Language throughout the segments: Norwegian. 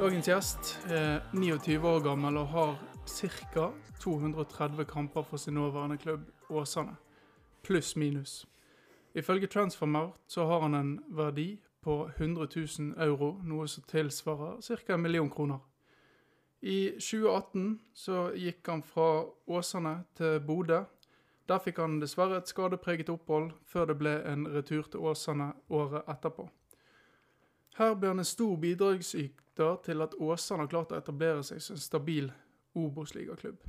Dagens gjest er 29 år gammel og har ca. 230 kamper for sin nåværende klubb Åsane. Pluss minus. Ifølge Transformer så har han en verdi på 100 000 euro, noe som tilsvarer ca. en million kroner. I 2018 så gikk han fra Åsane til Bodø. Der fikk han dessverre et skadepreget opphold, før det ble en retur til Åsane året etterpå. Her ble han en stor bidragsyter til at Åsane har klart å etablere seg som en stabil Obos-ligaklubb.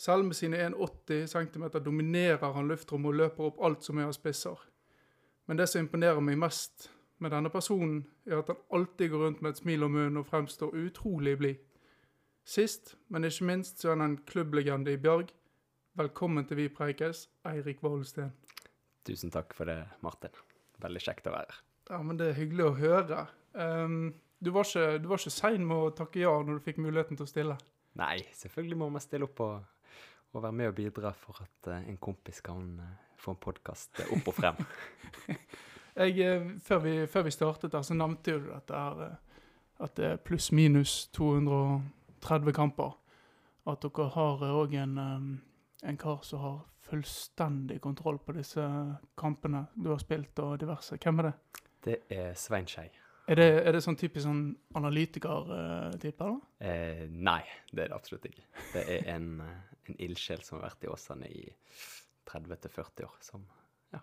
Selv med sine 1,80 cm dominerer han luftrommet og løper opp alt som er av spisser. Men det som imponerer meg mest med denne personen, er at han alltid går rundt med et smil om munnen og fremstår utrolig blid. Sist, men ikke minst, så er han en klubblegende i Bjarg. Velkommen til Vi preikes, Eirik Volsten. Tusen takk for det, Martin. Veldig kjekt å være her. Ja, men det er hyggelig å høre. Um, du var ikke, du var ikke sein med å takke ja når du fikk muligheten til å stille? Nei, selvfølgelig må vi stille opp og, og være med og bidra for at uh, en kompis kan uh, få en podkast uh, opp og frem. Jeg, før, vi, før, vi, startet der, så nevnte du dette her, at det er pluss-minus 230 kamper. At dere har òg en, en kar som har fullstendig kontroll på disse kampene du har spilt, og diverse. Hvem er det? Det er Svein Skei. Er det, er det sånn typisk sånn analytiker-type, eller? Eh, nei, det er det absolutt ikke. Det er en, en ildsjel som har vært i Åsane i 30-40 år, som ja,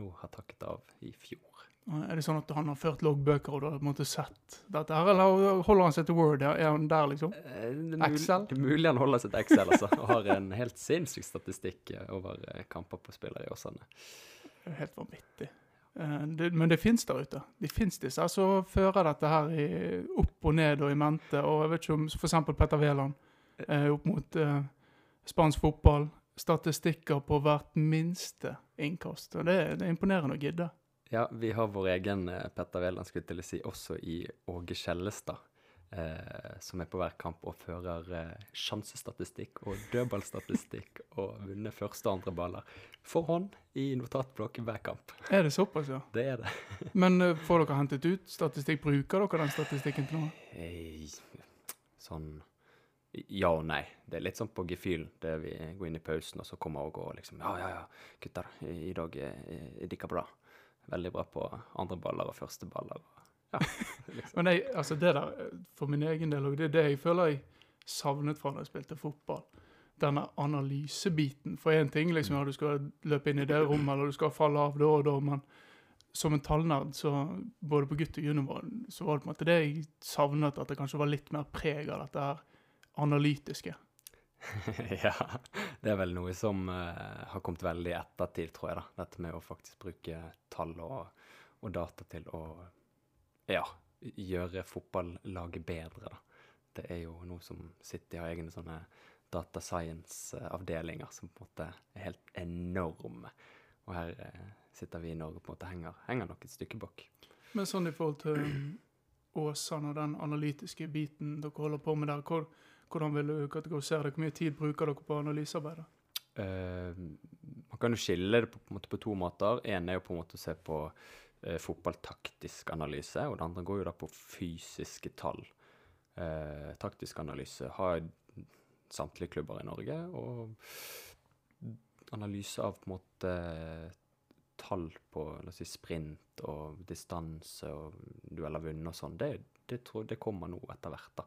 nå har takket av i fjor. Er det sånn at han har ført loggbøker, og du har på en måte sett dette her, eller holder han seg til Word? Er han der, liksom? Eh, det Excel? Det er mulig han holder seg til Excel, altså. Og har en helt sinnssyk statistikk over kamper på spillere i Åsane. Det er helt vanvittig. Eh, det, men det fins der ute. De fins disse som fører dette her i, opp og ned og i mente. Og jeg vet ikke om f.eks. Petter Wæland eh, opp mot eh, spansk fotball. Statistikker på hvert minste innkast. og Det, det er imponerende å gidde. Ja, vi har vår egen eh, Petter Wæland, skulle til å si, også i Åge Skjellestad eh, som er på hver kamp og fører eh, sjansestatistikk og dødballstatistikk og vunnet første og andre baller for hånd i notatblokk hver kamp. Er det såpass, ja? Det er det. Men eh, får dere hentet ut statistikk? Bruker dere den statistikken til noe? Hey, sånn ja og nei. Det er litt sånn på gefühl Det vi går inn i pausen, og så kommer Åge og liksom Ja, ja, ja, gutter, i, dag er, er dere bra. Veldig bra på andre baller og første baller. Ja, liksom. Men jeg, altså det der, for min egen del, det er det jeg føler jeg savnet fra da jeg spilte fotball. Denne analysebiten. For én ting, liksom, ja, du skal løpe inn i det rommet, eller du skal falle av da og da, men som en tallnerd, så både på gutt- og junior, så var det på en måte det jeg savnet, at det kanskje var litt mer preg av dette her analytiske. ja, det er vel noe som uh, har kommet veldig i ettertid, tror jeg. da. Dette med å faktisk bruke tall og, og data til å ja, gjøre fotballaget bedre, da. Det er jo noe som City har egne sånne data science-avdelinger som på en måte er helt enorme. Og her uh, sitter vi i Norge og på en måte henger, henger nok et stykke bak. Men sånn i forhold til Åsane og den analytiske biten dere holder på med der, hvor, hvordan vil du kategorisere det? Hvor mye tid bruker dere på analysearbeidet? Uh, man kan jo skille det på, på, på to måter. Én er jo på en måte å se på uh, fotballtaktisk analyse, og det andre går jo da på fysiske tall. Uh, taktisk analyse har samtlige klubber i Norge, og analyse av på en måte tall på la oss si, sprint og distanse og dueller vunnet og sånn, det, det, tror, det kommer nå etter hvert. da.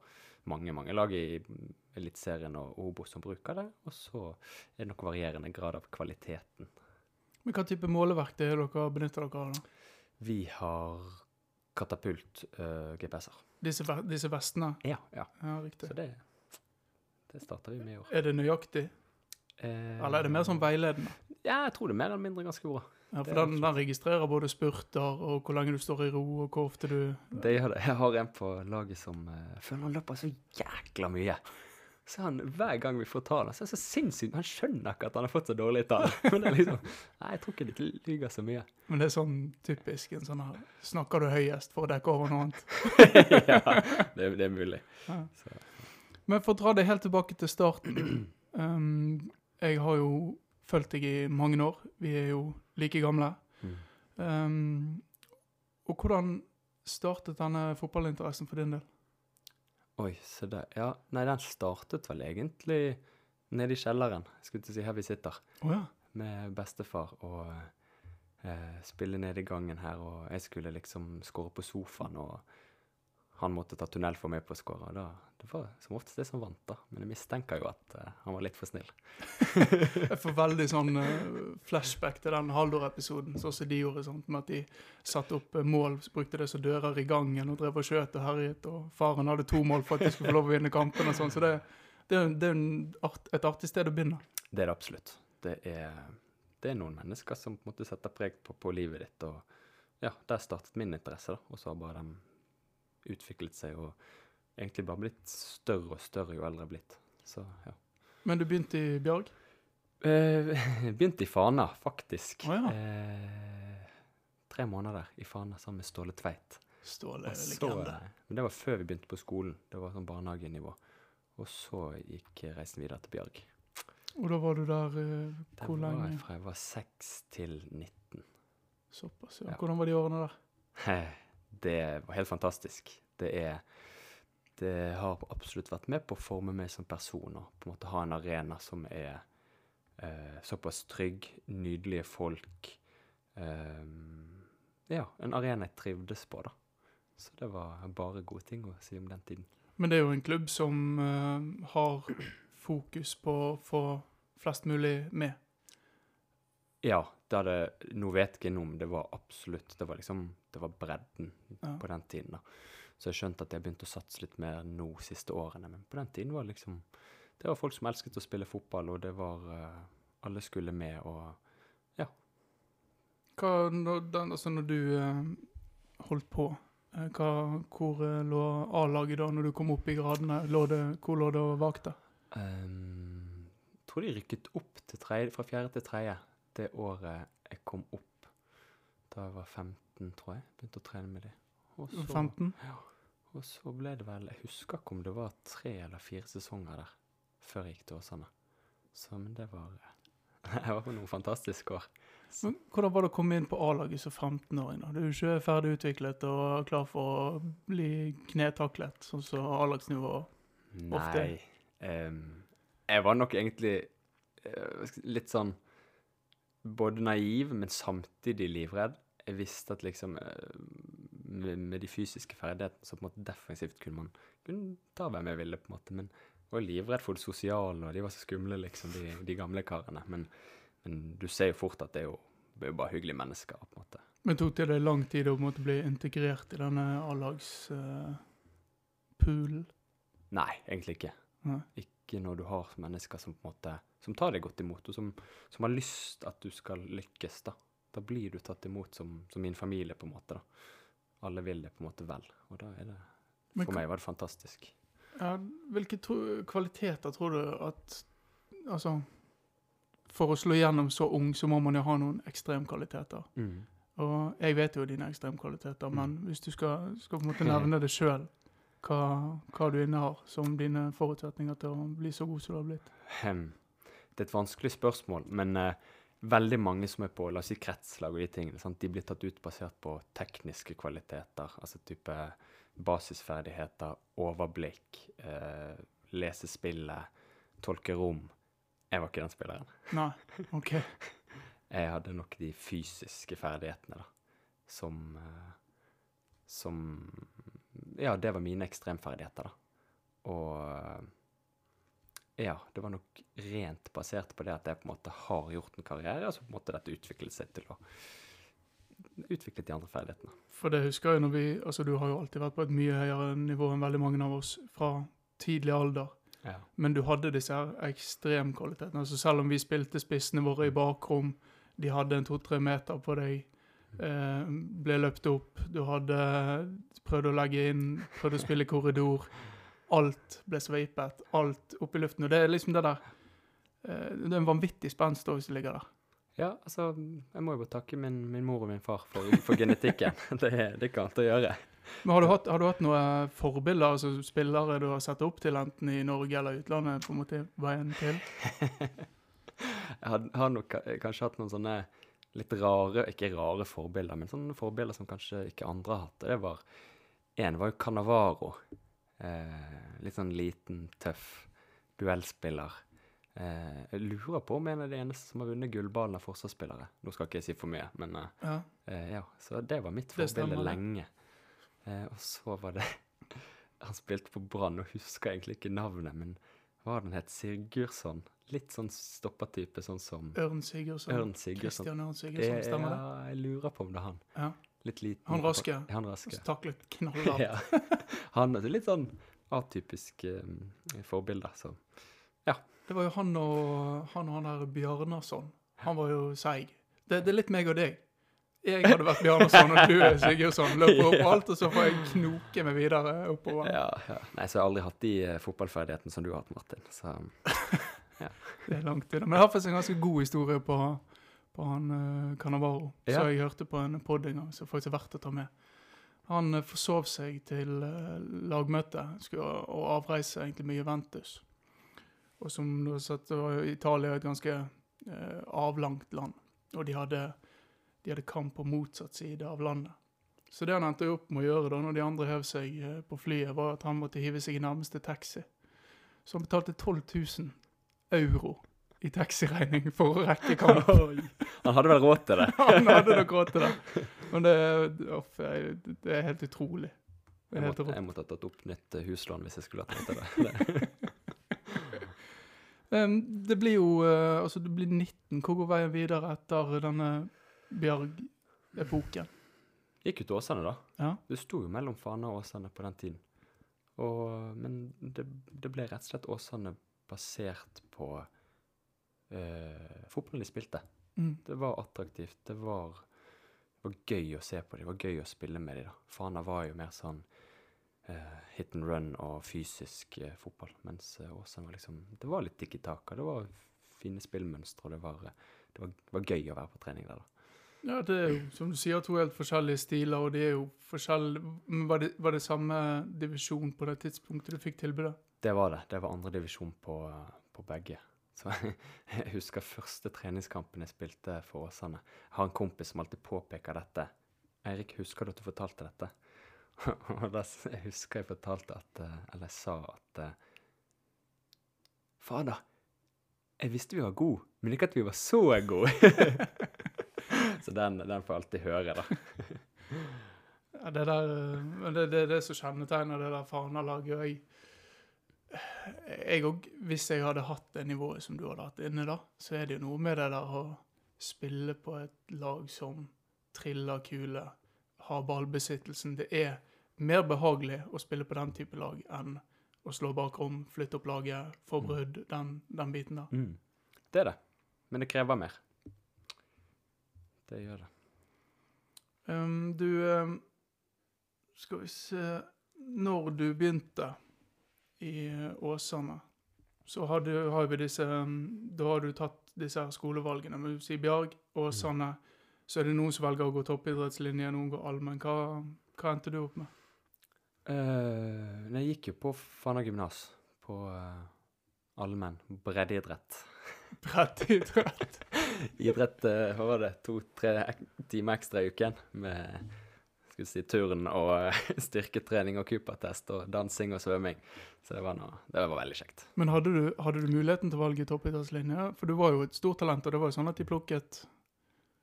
Mange mange lag i Eliteserien og Obo som bruker det, og så er det nok varierende grad av kvaliteten. Men Hva type måleverktøy dere benytter dere av? da? Vi har katapult-GPS-er. Uh, disse, disse, vestene? Ja, ja. ja riktig. Så det, det starter vi med i år. Er det nøyaktig? Eh, eller er det mer sånn veiledende? Ja, jeg tror det er mer eller mindre ganske bra. Ja, For den, den, registrerer både spurter og hvor lenge du står i ro, og hvor ofte du Det gjør det. Jeg har en på laget som uh, føler han løper så jækla mye. Så han, hver gang vi får tall, så er det så sinnssykt Han skjønner ikke at han har fått så dårlige tall. Men det er liksom Nei, jeg tror ikke de lyver så mye. Men det er sånn typisk en sånn her Snakker du høyest for å dekke over noe annet? ja, det, det er mulig. Ja. Men for å dra det helt tilbake til starten um, Jeg har jo fulgt deg i mange år. Vi er jo like gamle. Mm. Um, og hvordan startet denne fotballinteressen for din del? Oi, se der. Ja, nei, den startet vel egentlig nede i kjelleren, skulle til å si her vi sitter, Oh, ja. med bestefar og eh, spille nede i gangen her, og jeg skulle liksom skåre på sofaen, og han måtte ta tunnel for meg på å skåre. Da, det var som oftest det som vant, da. Men jeg mistenker jo at uh, han var litt for snill. Jeg får veldig sånn uh, flashback til den Haldor-episoden, sånn som de gjorde, sånn, med at de satte opp uh, mål, så brukte det som dører i gangen og drev og skjøt og herjet, og faren hadde to mål for at de skulle få lov å vinne kampen og sånn. Så det, det, det er art, et artig sted å begynne. Det er det absolutt. Det er, det er noen mennesker som på en måte setter preg på, på livet ditt, og ja, der startet min interesse, da. Og så har bare de utviklet seg og egentlig bare blitt større og større jo eldre jeg er blitt. Så ja. Men du begynte i Bjørg? Eh, begynte i Fana, faktisk. Oh, ja. eh, tre måneder i Fana sammen med Ståle Tveit. Ståle er legende. men det var før vi begynte på skolen. Det var sånn barnehagenivå. Og så gikk reisen videre til Bjørg. Og da var du der eh, hvor var lenge? fra jeg var seks til 19. Såpass, ja. Ja. Hvordan var de årene der? Det var helt fantastisk. Det er Det har absolutt vært med på å forme meg som person og på en måte ha en arena som er eh, såpass trygg, nydelige folk. Eh, ja, en arena jeg trivdes på, da. Så det var bare gode ting å si om den tiden. Men det er jo en klubb som eh, har fokus på å få flest mulig med. Ja, det hadde Nå vet jeg ikke noe, om det var absolutt Det var liksom Det var bredden Ja. på den tiden, da. Så jeg skjønte at jeg begynte å satse litt mer nå siste årene. Men på den tiden var det liksom Det var folk som elsket å spille fotball, og det var eh, Alle skulle med, og ja. Hva, når, den, altså når du eh, holdt på, eh, hva, hvor eh, lå A-laget da når du kom opp i gradene? Lå det, hvor lå det og vakte? ehm, Jeg tror de rykket opp tredje, fra fjerde til tredje det året jeg kom opp. Da jeg var 15, tror jeg. Begynte å trene med de. Og så- 15? Og så ble det vel Jeg husker ikke om det var tre eller fire sesonger der før jeg gikk til Åsane. Så men det var Det var noen fantastiske år. Men hvordan var det å komme inn på A-laget som 15-åring? da? Du er jo ikke ferdig utviklet og klar for å bli knetaklet, sånn som A-lagsnivå. Ofte. er? Nei Um, Jeg var nok egentlig uh, litt sånn både naiv, men samtidig livredd. Jeg visste at liksom eh, med, med de fysiske ferdighetene så på en måte defensivt kunne man kunne ta hvem jeg ville, på en måte. Men jeg var livredd for det sosiale, og de var så skumle, liksom, de, de gamle karene. Men, men du ser jo fort at det er jo, det er jo bare hyggelige mennesker, på en måte. Men tok det deg lang tid å på en måte bli integrert i denne A-lagspoolen? Nei, egentlig ikke. Nei. Ikke når du har mennesker som på en måte som tar deg godt imot, og som, som har lyst at du skal lykkes. Da Da blir du tatt imot som, som min familie, på en måte. da. Alle vil det på en måte vel. Og da er det For Men, meg var det fantastisk. Ja, hvilke tro, kvaliteter tror du at Altså, for å slå gjennom så ung, så må man jo ha noen ekstremkvaliteter. Mm. Og jeg vet jo dine ekstremkvaliteter, Mm. men hvis du skal, skal på en måte nevne det sjøl, hva, hva du innehar som dine forutsetninger til å bli så god som du har blitt? Det er et vanskelig spørsmål, men eh, veldig mange som er på la oss si kretslag og de tingene, sant? de blir tatt ut basert på tekniske kvaliteter. Altså type basisferdigheter, overblikk, eh, lese spillet, tolke rom. Jeg var ikke den spilleren. Nei, OK. Jeg hadde nok de fysiske ferdighetene, da. Som eh, Som Ja, det var mine ekstremferdigheter, da. Og eh, ja, det var nok rent basert på det at jeg på en måte har gjort en karriere, og så på en måte dette utviklet seg til å utvikle de andre ferdighetene. For det husker jeg når vi Altså, du har jo alltid vært på et mye høyere nivå enn veldig mange av oss fra tidlig alder. Ja. Men du hadde disse her ekstremkvalitetene. Altså selv om vi spilte spissene våre i bakrom, de hadde en to-tre meter på deg, eh, ble løpt opp, du hadde prøvd å legge inn, prøvd å spille korridor. Alt ble sveipet, alt opp i luften. Og det er liksom det der eh, Det er en vanvittig spenst som ligger der. Ja, altså, jeg må jo bare takke min, min mor og min far for, for genetikken. det, det kan ikke gjøre. Men har du hatt, har du hatt noen forbilder, altså spillere du har sett opp til, enten i Norge eller utlandet, på en måte veien til? Jeg har, nok kanskje hatt noen sånne litt rare, ikke rare forbilder, men sånne forbilder som kanskje ikke andre har hatt. Det var En var jo Cannavaro. Eh, litt sånn liten, tøff duellspiller. Eh, jeg lurer på om en av de eneste som har vunnet gullballen av forsvarsspillere. Nå skal ikke jeg si for mye, men eh, Ja. eh, ja. Så det var mitt forbilde lenge. Eh, og så var det Han spilte på Brann, og husker egentlig ikke navnet, men hva var det het? Sigurdsson? Litt sånn stoppertype, sånn som Ørn Sigurdsson. Ørn Sigurdsson. Christian Ørn Sigurdsson, stemmer det? Ja, jeg lurer på om det er han. Ja. Litt liten. Han raske. Ja, han raske. Så taklet knallhardt. Ja. Han er litt sånn atypisk um, forbilde, så Det var jo han og han, og han der Bjarnason. Han var jo seig. Det, det er litt meg og deg. Jeg hadde vært Bjarnason, og du er Sigurdsson. Løper opp Ja. alt, og så får jeg knoke meg videre oppover. ja, ja. Nei, så jeg har aldri hatt de eh, fotballferdighetene som du har hatt, Martin. Så Det er langt unna. Men jeg har faktisk en ganske god historie på, på han uh, Cannavaro. Ja. Så jeg hørte på en pod en gang, som faktisk er verdt å ta med. Han uh, forsov seg til uh, lagmøtet skulle, og avreise egentlig med Juventus. Og som du har det var Italia et ganske uh, avlangt land, og de hadde, de hadde kamp på motsatt side av landet. Så det han endte opp med å gjøre da når de andre hev seg eh, på flyet, var at han måtte hive seg i nærmeste taxi. Så han betalte 12 000 euro i taxiregning for å rekke kamp. Han hadde vel råd til det? Han hadde nok råd til det. Men det, off, det er helt utrolig. Jeg er helt måtte, jeg måtte ha tatt opp nytt eh, huslån hvis jeg skulle hatt råd til det. um, det blir jo uh, Altså, det blir 19. Hvor går veien videre etter denne Bjørg-epoken? Gikk jo til Åsane, da. Ja. Det sto jo mellom Fana og Åsane på den tiden. Og, men det, det ble rett og slett Åsane basert på eh, fotballen de spilte. Mm. Det var attraktivt. Det var, det var gøy å se på dem. Det var gøy å spille med dem. Fana var jo mer sånn eh, hit and run og fysisk eh, fotball. Mens eh, Åsane var liksom Det var litt tikki taka. Det var fine spillmønstre, og det var, det var, det var gøy å være på trening der, da. Ja, det er jo, som du sier, to helt forskjellige stiler, og de er jo forskjellige Men Var det, var det samme divisjon på det tidspunktet du fikk tilbudet? Det var det. Det var andredivisjon på, på begge. Så jeg husker første treningskampen jeg spilte for Åsane. Jeg har en kompis som alltid påpeker dette. Eirik, husker du at du fortalte dette? Og da jeg husker jeg fortalte at eh, Eller jeg sa at eh, Fader, jeg visste vi var gode, men ikke at vi var så gode. så den, den får jeg alltid høre, da. Ja, det der eh, det, det det som kjennetegner det der Fana-laget. og Jeg, òg, hvis jeg hadde hatt det nivået som du hadde hatt inne da, så er det jo noe med det der å spille på et lag som triller kule, har ballbesittelsen. Det er mer behagelig å spille på den type lag enn å slå bakrom, flytte opp laget, få brudd, den, den biten der. Mm. Det er det. Men det krever mer. Det gjør det. Um, du um, Skal vi se Når du begynte i Åsane, så har, du, har vi disse um, Da har du tatt disse skolevalgene. Men hvis i Bjarg, Åsane. Så er det noen som velger å gå toppidrettslinje, noen går allmenn. Hva, hva endte du opp med? Uh, jeg gikk jo på Fana gymnas, på uh, allmenn breddeidrett. Breddidrett. Idrett, uh, hva var det, to-tre timer ekstra i uken med skal vi si, turn og eh, styrketrening og Cooper-test og dansing og svømming. Så det var, noe, det var veldig kjekt. Men hadde du, hadde du muligheten til å velge toppidrettslinja? For du var jo et stort talent, og det var jo sånn at de plukket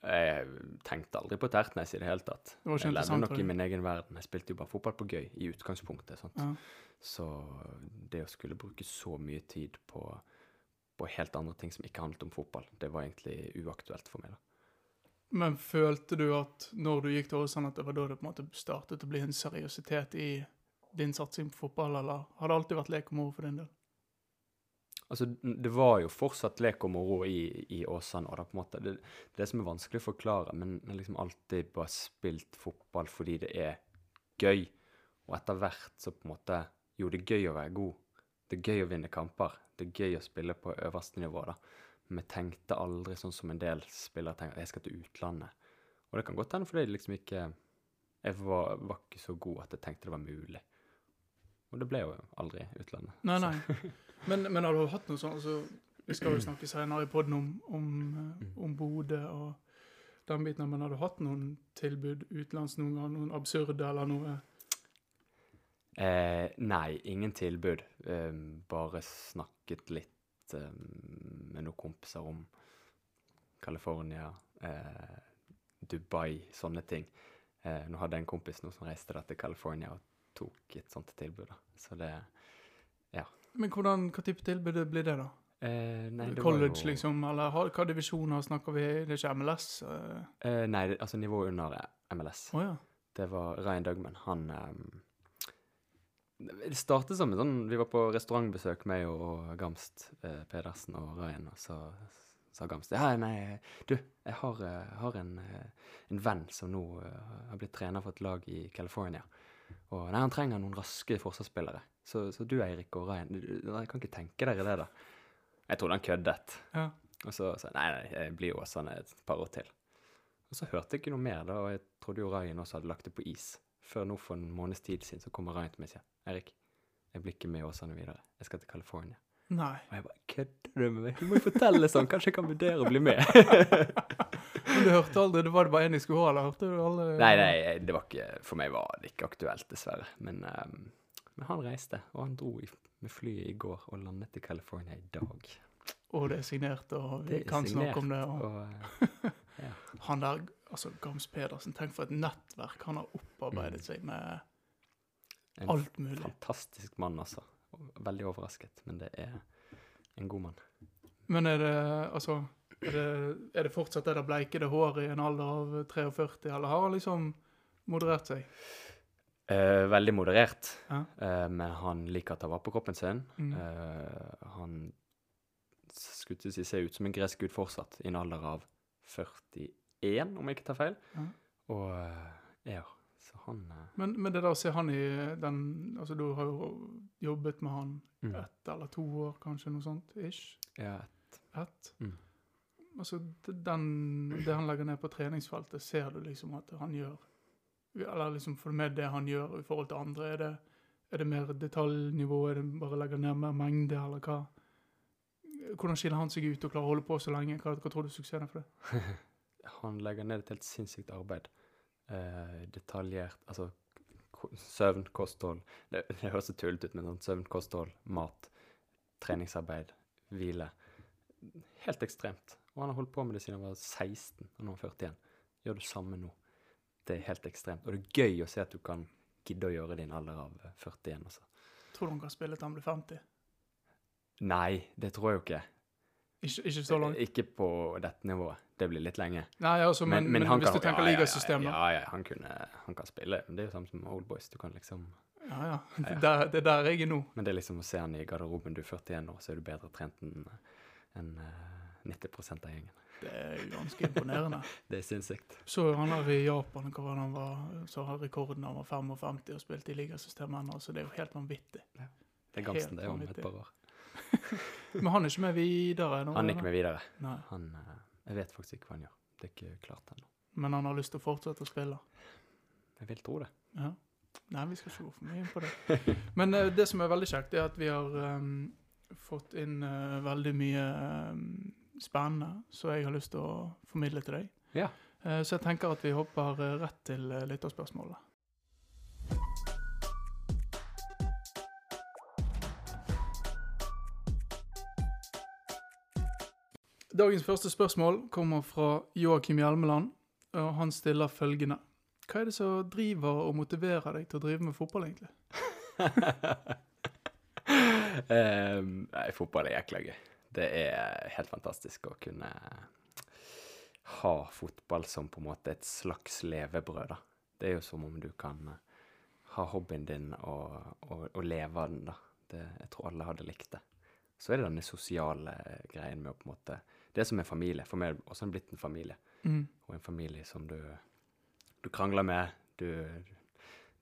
Jeg tenkte aldri på Tertnes i det hele tatt. Det Jeg levde nok i min egen verden. Jeg spilte jo bare fotball på gøy i utgangspunktet. Ja. Så det å skulle bruke så mye tid på, på helt andre ting som ikke handlet om fotball, det var egentlig uaktuelt for meg. da. Men følte du at når du gikk til Ålesand, at det var da det på en måte startet å bli en seriøsitet i din satsing på fotball, eller har det alltid vært lek og moro for din del? Altså, det var jo fortsatt lek og moro i, i Åsane. og da på en måte, det, det som er vanskelig å forklare, men jeg liksom alltid bare spilt fotball fordi det er gøy. Og etter hvert så på en måte Jo, det er gøy å være god. Det er gøy å vinne kamper. Det er gøy å spille på øverste nivå, da. Jeg tenkte aldri sånn som en del spillere tenker, jeg skal til utlandet. Og det kan godt hende fordi jeg liksom ikke Jeg var, var ikke så god at jeg tenkte det var mulig. Og det ble jo aldri utlandet. Nei, nei. Men, men har du hatt noe sånt altså, Vi skal jo snakke senere i poden om, om, eh, om Bodø og den biten, men har du hatt noen tilbud utenlands noen gang? Noen absurde eller noe? Eh, nei, ingen tilbud. Eh, bare snakket litt eh, med noen kompiser om California, eh, Dubai, sånne ting. Eh, nå hadde jeg en kompis nå som reiste da til California og tok et sånt tilbud. da. Så det Men hvordan, hva type tilbud blir det, da? eh, nei, det College, jo- liksom? Eller hva divisjoner snakker vi? i? Det er ikke MLS? Eh, nei, det, altså nivået under MLS. MLS. ja. Det var Ryan Dugman. Han ehm, Det startet som en sånn Vi var på restaurantbesøk, meg og Gamst eh, Pedersen og Ryan, og så sa Gamst Ja, nei, du, jeg har, eh, har en, eh, en venn som nå eh, har blitt trener for et lag i California. Og nei, han trenger noen raske forsvarsspillere. Så, så du, Eirik og Ryan, du- dere kan ikke tenke dere det, da? Jeg trodde han køddet. ja. Og så sa jeg nei, nei, jeg blir jo sånn et par år til. Og så hørte jeg ikke noe mer, da, og jeg trodde jo Ryan også hadde lagt det på is. Før nå for en måneds tid siden så kommer Ryan til meg og sier Erik, jeg blir ikke med Åsane videre. Jeg skal til California. Nei. Og jeg bare kødder du med meg? Du må jo fortelle sånn, kanskje jeg kan vurdere å bli med. Men du hørte aldri Det var det bare én jeg skulle ha, eller hørte du alle? nei, nei, det var ikke For meg var det ikke aktuelt, dessverre. Men, um, men han reiste, og han dro i, med flyet i går og landet i California i dag. Og det er signert, og vi kan signert, snakke om det. Og Og, ja. han der, altså Gams Pedersen, tenk for et nettverk han har opparbeidet Mm. seg med en alt mulig. En Fantastisk mann, altså. Veldig overrasket, men det er en god mann. Men er det altså er det, er det fortsatt det der bleikede håret i en alder av 43, eller har han liksom moderert seg? Eh, veldig moderert, Ja. eh, men han liker å ta vare på kroppen sin. Mm. Eh, han skulle si ser ut som en gresk gud fortsatt, i en alder av 41, om jeg ikke tar feil. Ja. Og eh, ja, så han eh, Men, men det der å se han i den Altså, du har jo jobbet med han mm, ett eller to år, kanskje, noe sånt? Ish? ja, Ett? Mm. Altså, den, det han legger ned på treningsfeltet, ser du liksom at han gjør Eller liksom du med det han gjør i forhold til andre? Er det, er det mer detaljnivå? Er det bare å legge ned mer mengde, eller hva? Hvordan skiller han seg ut og klarer å holde på så lenge? Hva, hva tror du suksessen er for det? Han legger ned et helt sinnssykt arbeid. Eh, detaljert Altså søvn, kosthold Det, det høres så tullete ut, men sånn søvn, kosthold, mat, treningsarbeid, hvile. Helt ekstremt. Og han har holdt på med det siden han var 16, og nå er han 41. Gjør det samme nå. Det er helt ekstremt. Og det er gøy å se at du kan gidde å gjøre det i en alder av eh, 41, Også. Tror du han kan spille til han blir 50? Nei, det tror jeg jo ikke. Ikke, ikke så langt? Ikke på dette nivået. Det blir litt lenge. Nei, altså, men, men, men hvis kan- du tenker ja, ja, ja, da. Ja, ja, han, kunne, han kan spille. Det er jo samme som Old Boys. Du kan liksom Ja, ja. Ja, Det, er der, det er der jeg er nå. Men det er liksom å se han i garderoben. Du er 41 år, så er du bedre trent enn en, eh, 90 av gjengen. Det er ganske imponerende. Det er sinnssykt. Så han her i Japan, hva var han var, så har rekorden han var 55 og spilte i ligasystemet ennå, så det er jo helt vanvittig. Det er ganske det om et par år. Men han er ikke med videre nå? Han er ikke med videre. Han, eh, jeg vet faktisk ikke hva han gjør. Det er ikke klart ennå. men han har lyst til å fortsette å spille? Jeg vil tro det. Ja. Nei, vi skal ikke gå for mye inn på det. Men eh, det som er veldig kjekt, er at vi har um, fått inn uh, veldig mye um, spennende som jeg har lyst til å formidle til deg. Ja. Uh, så jeg tenker at vi hopper rett til lytterspørsmålet. Dagens første spørsmål kommer fra Joakim Hjelmeland, og han stiller følgende. Hva er det som driver og motiverer deg til å drive med fotball, egentlig? um, nei, fotball er jækla gøy. Det er helt fantastisk å kunne ha fotball som på en måte et slags levebrød, da. Det er jo som om du kan eh, ha hobbyen din og, og, og leve av den, da. Det, jeg tror alle hadde likt det. Så er det denne sosiale greien med å på en måte Det som er familie. For meg er det også blitt en familie. Mm. Og en familie som du, du krangler med, du,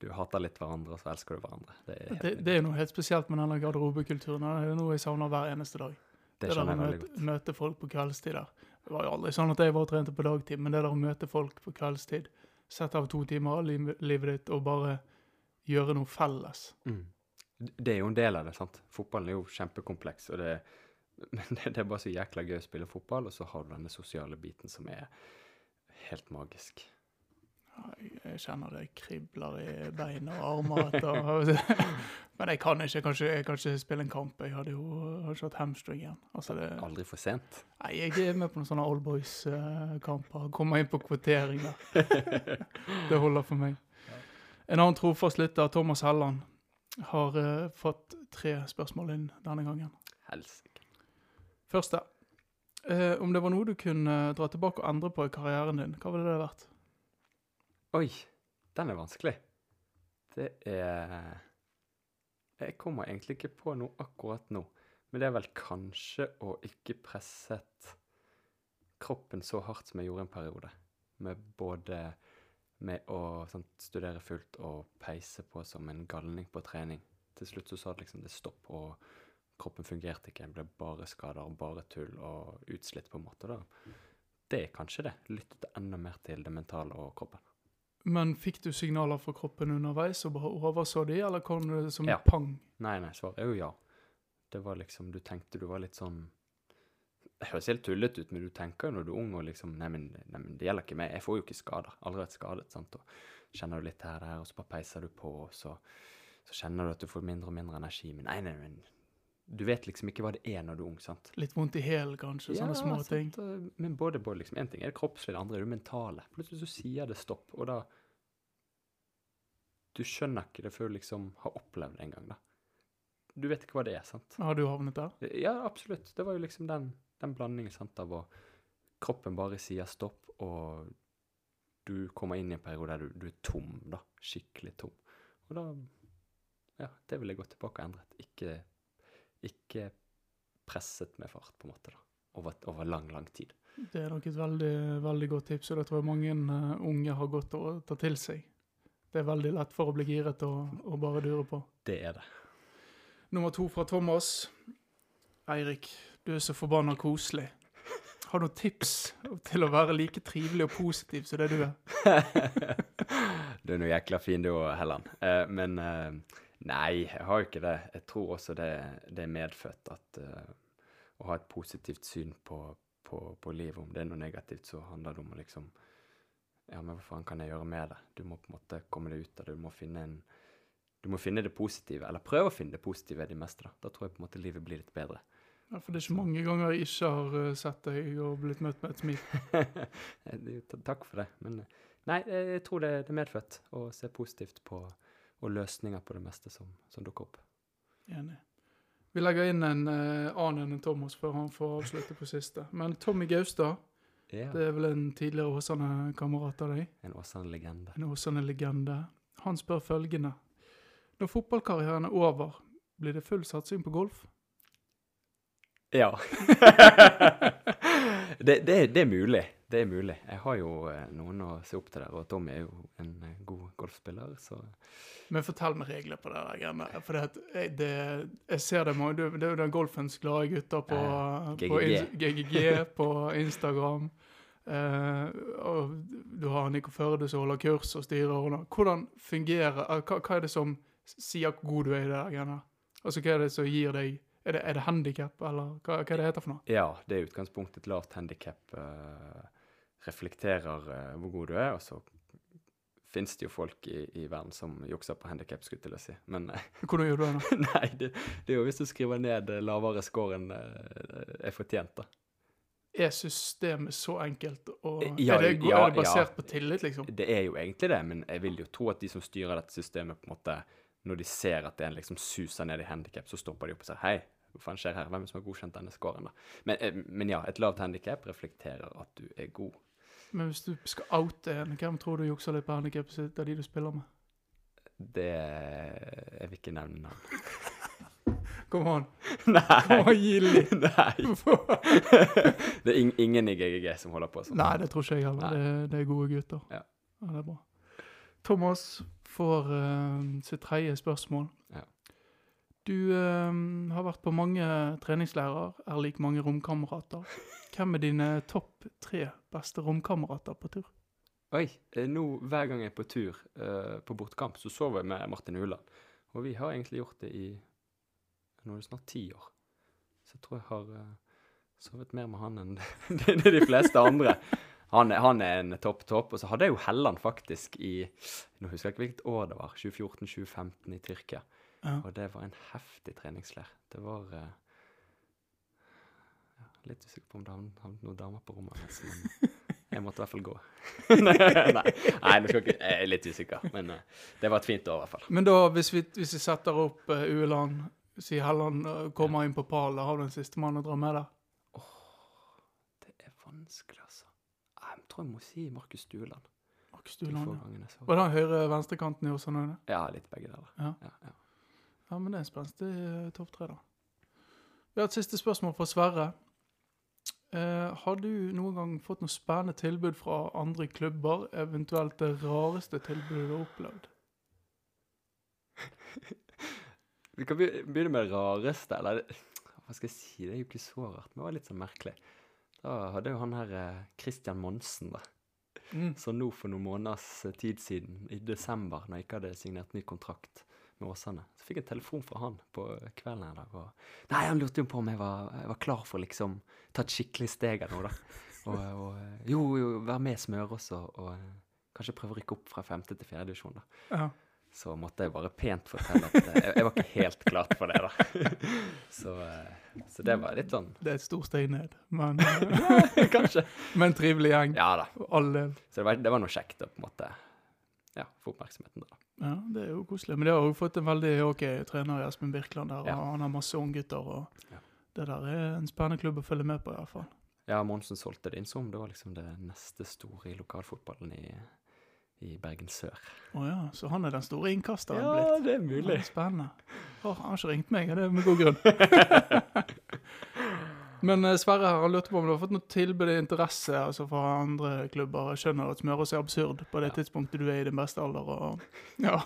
du hater litt hverandre, og så elsker du hverandre. Det er, Det, det er noe helt spesielt med denne garderobekulturen. Det er noe jeg savner hver eneste dag. det der skjønner å møte, møte folk på kveldstid der. Det var jo aldri sånn at jeg var og trente på dagtid, men det der å møte folk på kveldstid, sette av to timer av livet ditt og bare gjøre noe felles. Mm. Det er jo en del av det, sant. Fotballen er jo kjempekompleks, og det, men det, det er bare så jækla gøy å spille fotball, og så har du denne sosiale biten som er helt magisk. Ja, Jeg, kjenner det kribler i bein og armer etter Men jeg kan ikke, kanskje, jeg kan ikke spille en kamp. Jeg hadde jo hadde ikke hatt hamstring igjen. Altså det, Aldri for sent. nei, jeg er med på noen sånne Old Boys-kamper. Kommer inn på kvotering der. Det holder for meg. En annen trofast lytter, Thomas Helland, har eh, fått tre spørsmål inn denne gangen. Helsike. Første. Eh, om det var noe du kunne dra tilbake og endre på i karrieren din, hva ville det vært? Oi, den er vanskelig. Det er Jeg kommer egentlig ikke på noe akkurat nå, men det er vel kanskje å ikke presset kroppen så hardt som jeg gjorde en periode. Med både med å sant, studere fullt og peise på som en galning på trening. Til slutt så sa det liksom det stopp, og kroppen fungerte ikke. Ble bare skader, bare tull og utslitt på en måte. da. Det er kanskje det. Lyttet enda mer til det mentale og kroppen. Men fikk du signaler fra kroppen underveis og bare overså de, eller kom det som Ja. pang? Nei, nei, svaret er jo ja. Det var liksom, du tenkte du var litt sånn Det høres helt tullete ut, men du tenker jo når du er ung og liksom nei men, nei, men det gjelder ikke meg. Jeg får jo ikke skader. Aldri vært skadet. sant? Og kjenner du litt her og der, og så bare peiser du på, og så, så kjenner du at du får mindre og mindre energi. Men nei, nei, men du vet liksom ikke hva det er når du er ung, sant? Litt vondt i hælen, kanskje? sånne små ting. sant, Men både, både liksom, en ting er det kroppslige, det andre er det mentale. Plutselig så sier det stopp, og da Du skjønner ikke det før du liksom har opplevd det en gang, da. Du vet ikke hva det er, sant? Har du havnet der? Ja, absolutt. Det var jo liksom den, den blandingen sant, av å Kroppen bare sier stopp, og du kommer inn i en periode der du, du er tom, da. Skikkelig tom. Og da Ja, det vil jeg gå tilbake og endre. Ikke, ikke presset med fart, på en måte, da. Over, over lang, lang tid. Det er nok et veldig, veldig godt tips, og det tror jeg mange eh, unge har godt å ta til seg. Det er veldig lett for å bli giret og, og bare dure på. Det er det. Nummer to fra Thomas. Eirik, du er så forbanna koselig. Har du noen tips til å være like trivelig og positiv som det du er? du er noe jækla fin du òg, Helland. Eh, men eh, nei, jeg har jo ikke det. Jeg tror også det, det er medfødt at uh, å ha et positivt syn på, på, på livet. Om det er noe negativt, så handler det om å liksom Ja, men hva faen kan jeg gjøre med det? Du må på en måte komme deg ut av det. Du må finne en du må finne det positive, eller prøve å finne det positive i det meste. Da Da tror jeg på en måte livet blir litt bedre. Ja, for det er ikke mange ganger jeg ikke har eh, sett deg og blitt møtt med et smil. Takk for det. Men eh, nei, jeg jeg tror det, det er medfødt å se positivt på og løsninger på det meste som, som dukker opp. Enig. Vi legger inn en uh, annen enn Thomas før han får avslutte på siste. Men Tommy Gaustad, Ja. det er vel en tidligere Åsane-kamerat av deg? En Åsane-legende. En Åsane-legende. Han spør følgende. Når fotballkarrieren er over, blir det full satsing på golf? Ja. det, det, det er mulig. Det er mulig. Jeg har jo eh, noen å se opp til der, og Tommy er jo en eh, god golfspiller, så Men fortell meg regler på det der greiene. For det, jeg- det, jeg ser det mange, det er jo den golfens glade gutter på, GGG. på GGG. På Instagram. Uh, og du har Nico Førde som holder kurs og styrer. Og. Hvordan fungerer eh, hva, hva er det som sier hvor god du er i det greiene? Altså, hva er det som gir deg Er det, er det handikap, eller hva, hva er det heter for noe? ja, det er i utgangspunktet et lavt handikap. Uh, reflekterer eh, hvor god du er, og så finnes det jo folk i, i verden som jukser på handikap, skulle jeg til å si. Men eh, Hvordan gjør du det? nå? Nei, det, det er jo hvis du skriver ned eh, lavere score enn er fortjent, da. Er systemet så enkelt? Og Ja, er, det, ja, er det basert ja. på tillit, liksom? Det er jo egentlig det, men jeg vil jo tro at de som styrer dette systemet, på en måte, når de ser at en liksom suser ned i handikap, så stopper de opp og sier hei, hva faen skjer her? Hvem er det som har godkjent denne scoren, da? Men, men ja, et lavt handikap reflekterer at du er god. Men hvis du skal oute en, hvem tror du jukser litt på handikapet sitt av de du spiller med? Det Jeg vil ikke nevne navn. Kom an. Nei! Kom an, gi litt. Nei. Det er in ingen i GGG som holder på sånn. Nei, det tror ikke jeg heller. Det, det er gode gutter. Ja. det er bra. Thomas får uh, sitt tredje spørsmål. Du eh, har vært på mange treningslærer, er lik mange romkamerater. Hvem er dine topp tre beste romkamerater på tur? Oi, eh, nå hver gang jeg er på tur eh, på bortekamp, så sover jeg med Martin Uland. Og vi har egentlig gjort det i nå er det snart ti år. Så jeg tror jeg har eh, sovet mer med han enn de, de fleste andre. Han, han er en topp topp. Og så hadde jeg jo Helland faktisk i Nå husker jeg ikke hvilket år det var. 2014-2015 i Tyrkia. Ja. Og det var en heftig treningsleir. Det var eh, ja, Litt usikker på om det havnet noen damer på rommet Altså, men jeg måtte i hvert fall gå. nei, nå skal ikke, jeg er litt usikker, men eh, det var et fint år i hvert fall. Men da, hvis vi, hvis vi setter opp uh, Ueland, sier Helland kommer inn på pallen, har du en sistemann å dra med der? Det er vanskelig, altså. Jeg tror jeg må si Markus Stueland. Markus Stueland, ja. Var det høyre-venstrekanten i Åsane? Ja, litt begge deler. Ja. Ja, ja. Ja, men det er spenstig uh, topp tre, da. Vi har et siste spørsmål fra Sverre. Eh, har du noen gang fått noe spennende tilbud fra andre klubber, eventuelt det rareste tilbudet du har opplevd? Vi kan begynne med det rareste, eller hva skal jeg si, det er jo ikke så rart, men det var litt sånn merkelig. Da hadde jo han her eh, Christian Monsen, da. Mm. Så nå for noen måneders eh, tid siden, i desember, når jeg ikke hadde signert ny kontrakt med Åsane, så fikk jeg en telefon fra han på kvelden her. dag. Og, nei, han lurte jo på om jeg var, jeg var klar for liksom ta et skikkelig steg eller noe, da. Og, og eh, jo, jo, være med i Smørås og, og eh, kanskje prøve å rykke opp fra femte til fjerde divisjon, da. Ja. Så måtte jeg bare pent fortelle at eh, jeg, jeg var ikke helt klar for det, da. Så, så det var litt sånn Det er et stort steg ned, men, Kanskje. men en trivelig gjeng. Ja da. For all. Så det var, det var noe kjekt å på en måte ja, få oppmerksomheten der. Ja, det er jo koselig. Men de har jo fått en veldig ok trener i Espen Birkeland der, og Ja. han har masse unggutter, Ja. det der er en spennende klubb å følge med på, i hvert fall. Ja, Monsen solgte det inn som det var liksom det neste store i lokalfotballen i, i Bergen sør. Å ja, så han er den store innkasteren blitt. Ja, det er mulig. Ja, spennende. Oh, han har ikke ringt meg, og det er med god grunn. Men eh, Sverre her, han lurte på om du har fått noe tilbud i interesse altså fra andre klubber. Jeg skjønner at Smørås er absurd på det Ja. tidspunktet du er i din beste alder. Og, ja.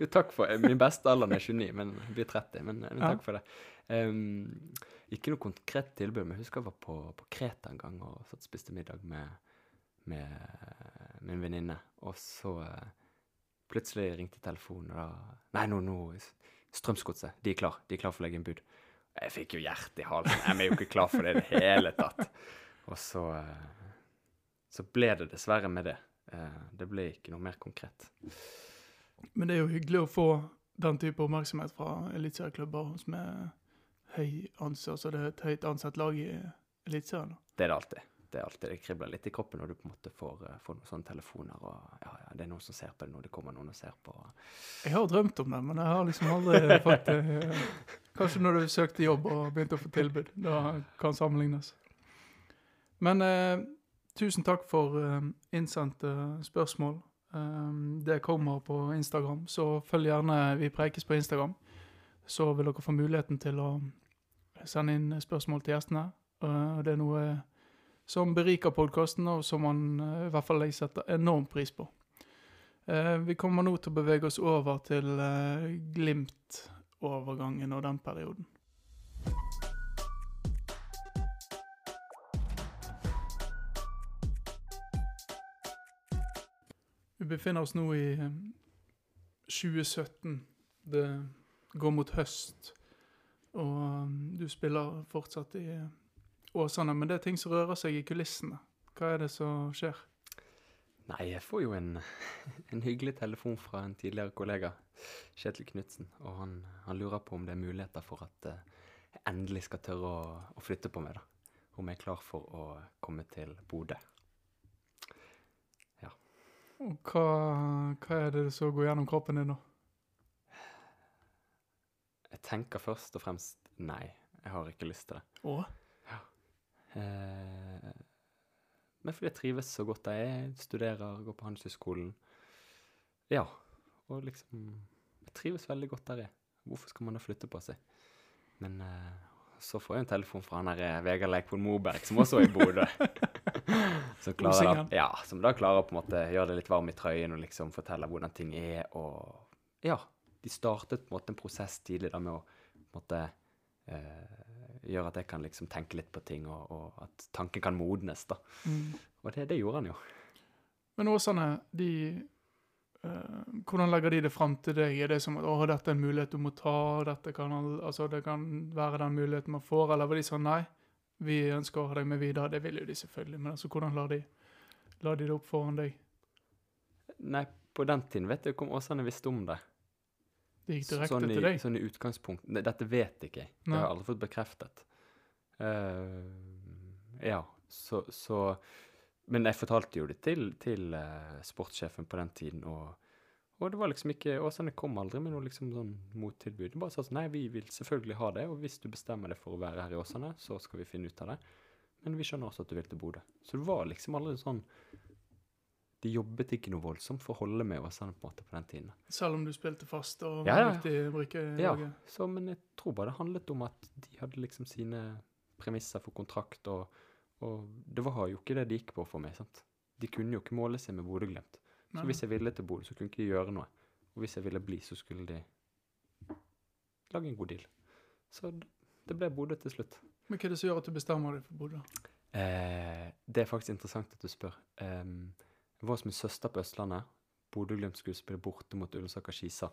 jo, takk for Min beste alder er 29, men blir 30. Men, men Ja. takk for det. Um, ikke noe konkret tilbud, men jeg husker jeg var på, på Kreta en gang og satt spiste middag med, med min venninne. Og så eh, plutselig ringte telefonen, og da Nei, nå, nå Strømsgodset, de er klar. De er klar for å legge inn bud. Jeg fikk jo hjertet i halsen. Jeg er jo ikke klar for det i det hele tatt. Og så eh, Så ble det dessverre med det. Eh, det ble ikke noe mer konkret. Men det er jo hyggelig å få den type oppmerksomhet fra eliteserieklubber som er høy ansett, altså det er et høyt ansett lag i Eliteserien. Det er det alltid. Det alltid, det kribler litt i kroppen når du på en måte får, eh, får noen sånne telefoner, og ja, ja, det er noen som ser på det når det kommer noen og ser på. Jeg har drømt om det, men jeg har liksom aldri fått det. eh, Kanskje når du søkte jobb og begynte å få tilbud. Da kan sammenlignes. Men eh, tusen takk for eh, innsendte spørsmål. Eh, det kommer på Instagram, så følg gjerne Vi prekes på Instagram. Så vil dere få muligheten til å sende inn spørsmål til gjestene. og det er noe som beriker podkasten, og som man eh, i hvert fall jeg setter enormt pris på. Eh, vi kommer nå til å bevege oss over til eh, Glimt-overgangen og den perioden. Vi befinner oss nå i eh, 2017. Det går mot høst, og du spiller fortsatt i Åsane, men det er ting som rører seg i kulissene. Hva er det som skjer? Nei, jeg får jo en, en hyggelig telefon fra en tidligere kollega, Kjetil Knutsen, og han, han lurer på om det er muligheter for at eh, jeg endelig skal tørre å, å flytte på meg, da. Om jeg er klar for å komme til Bodø. Og hva, hva er det som går gjennom kroppen din nå? Jeg tenker først og fremst nei, jeg har ikke lyst til det. Å? Eh, men fordi jeg trives så godt der jeg er, studerer, går på Handelshøyskolen. Ja, og liksom Jeg trives veldig godt der jeg er. Hvorfor skal man da flytte på seg? Men eh, så får jeg en telefon fra han der eh, Vegard Leikvoll Moberg, som også er i Bodø. Som klarer, ja, som da klarer på en måte gjøre det litt varm i trøyen og liksom fortelle hvordan ting er. Og ja, de startet på en måte en prosess tidlig da med å på en måte eh, gjøre at jeg kan liksom tenke litt på ting, og, og at tanken kan modnes. da. Mm. Og det, det gjorde han jo. Men Åsane, de uh, Hvordan legger de det fram til deg? Er det som at 'Å, dette er en mulighet du må ta', dette kan, altså, det kan være den muligheten man får, eller var de sånn 'Nei, vi ønsker å ha deg med videre'? Det vil jo de selvfølgelig, men altså, hvordan lar de, lar de det opp foran deg? Nei, på den tiden vet jeg ikke om Åsane visste om det. Det gikk direkte sånn i, til deg? Sånn i utgangspunkt Dette vet ikke jeg. Det har jeg aldri fått bekreftet. Uh, ja, så, så Men jeg fortalte jo det til, til uh, sportssjefen på den tiden, og, og det var liksom ikke Åsane kom aldri med noe liksom sånn mottilbud. De bare sa sånn Nei, vi vil selvfølgelig ha det, og hvis du bestemmer deg for å være her i Åsane, så skal vi finne ut av det. Men vi skjønner også at du vil til Bodø. Så det var liksom aldri sånn De jobbet ikke noe voldsomt for å holde med Åsane på på den tiden. Selv om du spilte fast og Ja, var ja. viktig brikke i Ja, laget? så, men jeg tror bare det handlet om at de hadde liksom sine premisser for kontrakt, og, og det var jo ikke det de gikk på for meg. sant? De kunne jo ikke måle seg med Bodø-Glimt. Så hvis jeg ville til Bodø, så kunne ikke de gjøre noe. Og hvis jeg ville bli, så skulle de lage en god deal. Så det ble Bodø til slutt. Men hva er det som gjør at du bestemmer deg for Bodø? Eh, det er faktisk interessant at du spør. Em, jeg var hos min søster på Østlandet. Bodø-Glimt skulle spille borte mot Ullensaker-Skisa.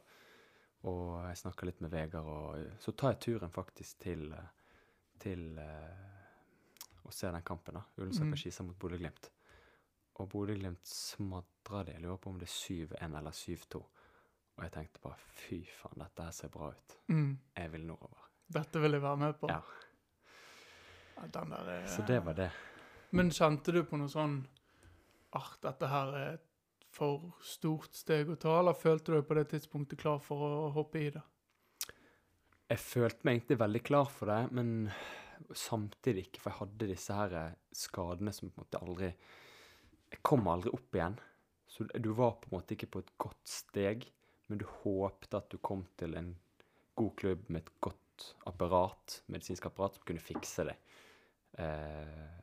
Og jeg snakka litt med Vegard, og eh, så tar jeg turen faktisk til, eh, til uh, å se den kampen. da, Ullensaker-Skisa mot Bodø-Glimt. Og Bodø-Glimt smadra det. Jeg lurer på om det er 7-1 eller 7-2. Og jeg tenkte bare fy faen, dette her ser bra ut. Mm. Jeg vil nordover. Dette vil jeg være med på. Ja. Ja, Den der er... Så det var det. Men kjente du på noe sånn ah, dette her er et for stort steg å ta, eller følte du deg på det tidspunktet klar for å hoppe i det? Jeg følte meg egentlig veldig klar for det, men samtidig ikke, for jeg hadde disse her eh, skadene som på en måte aldri Jeg kom aldri opp igjen. Så du var på en måte ikke på et godt steg, men du håpte at du kom til en god klubb med et godt apparat, medisinsk apparat, som kunne fikse det. Eh,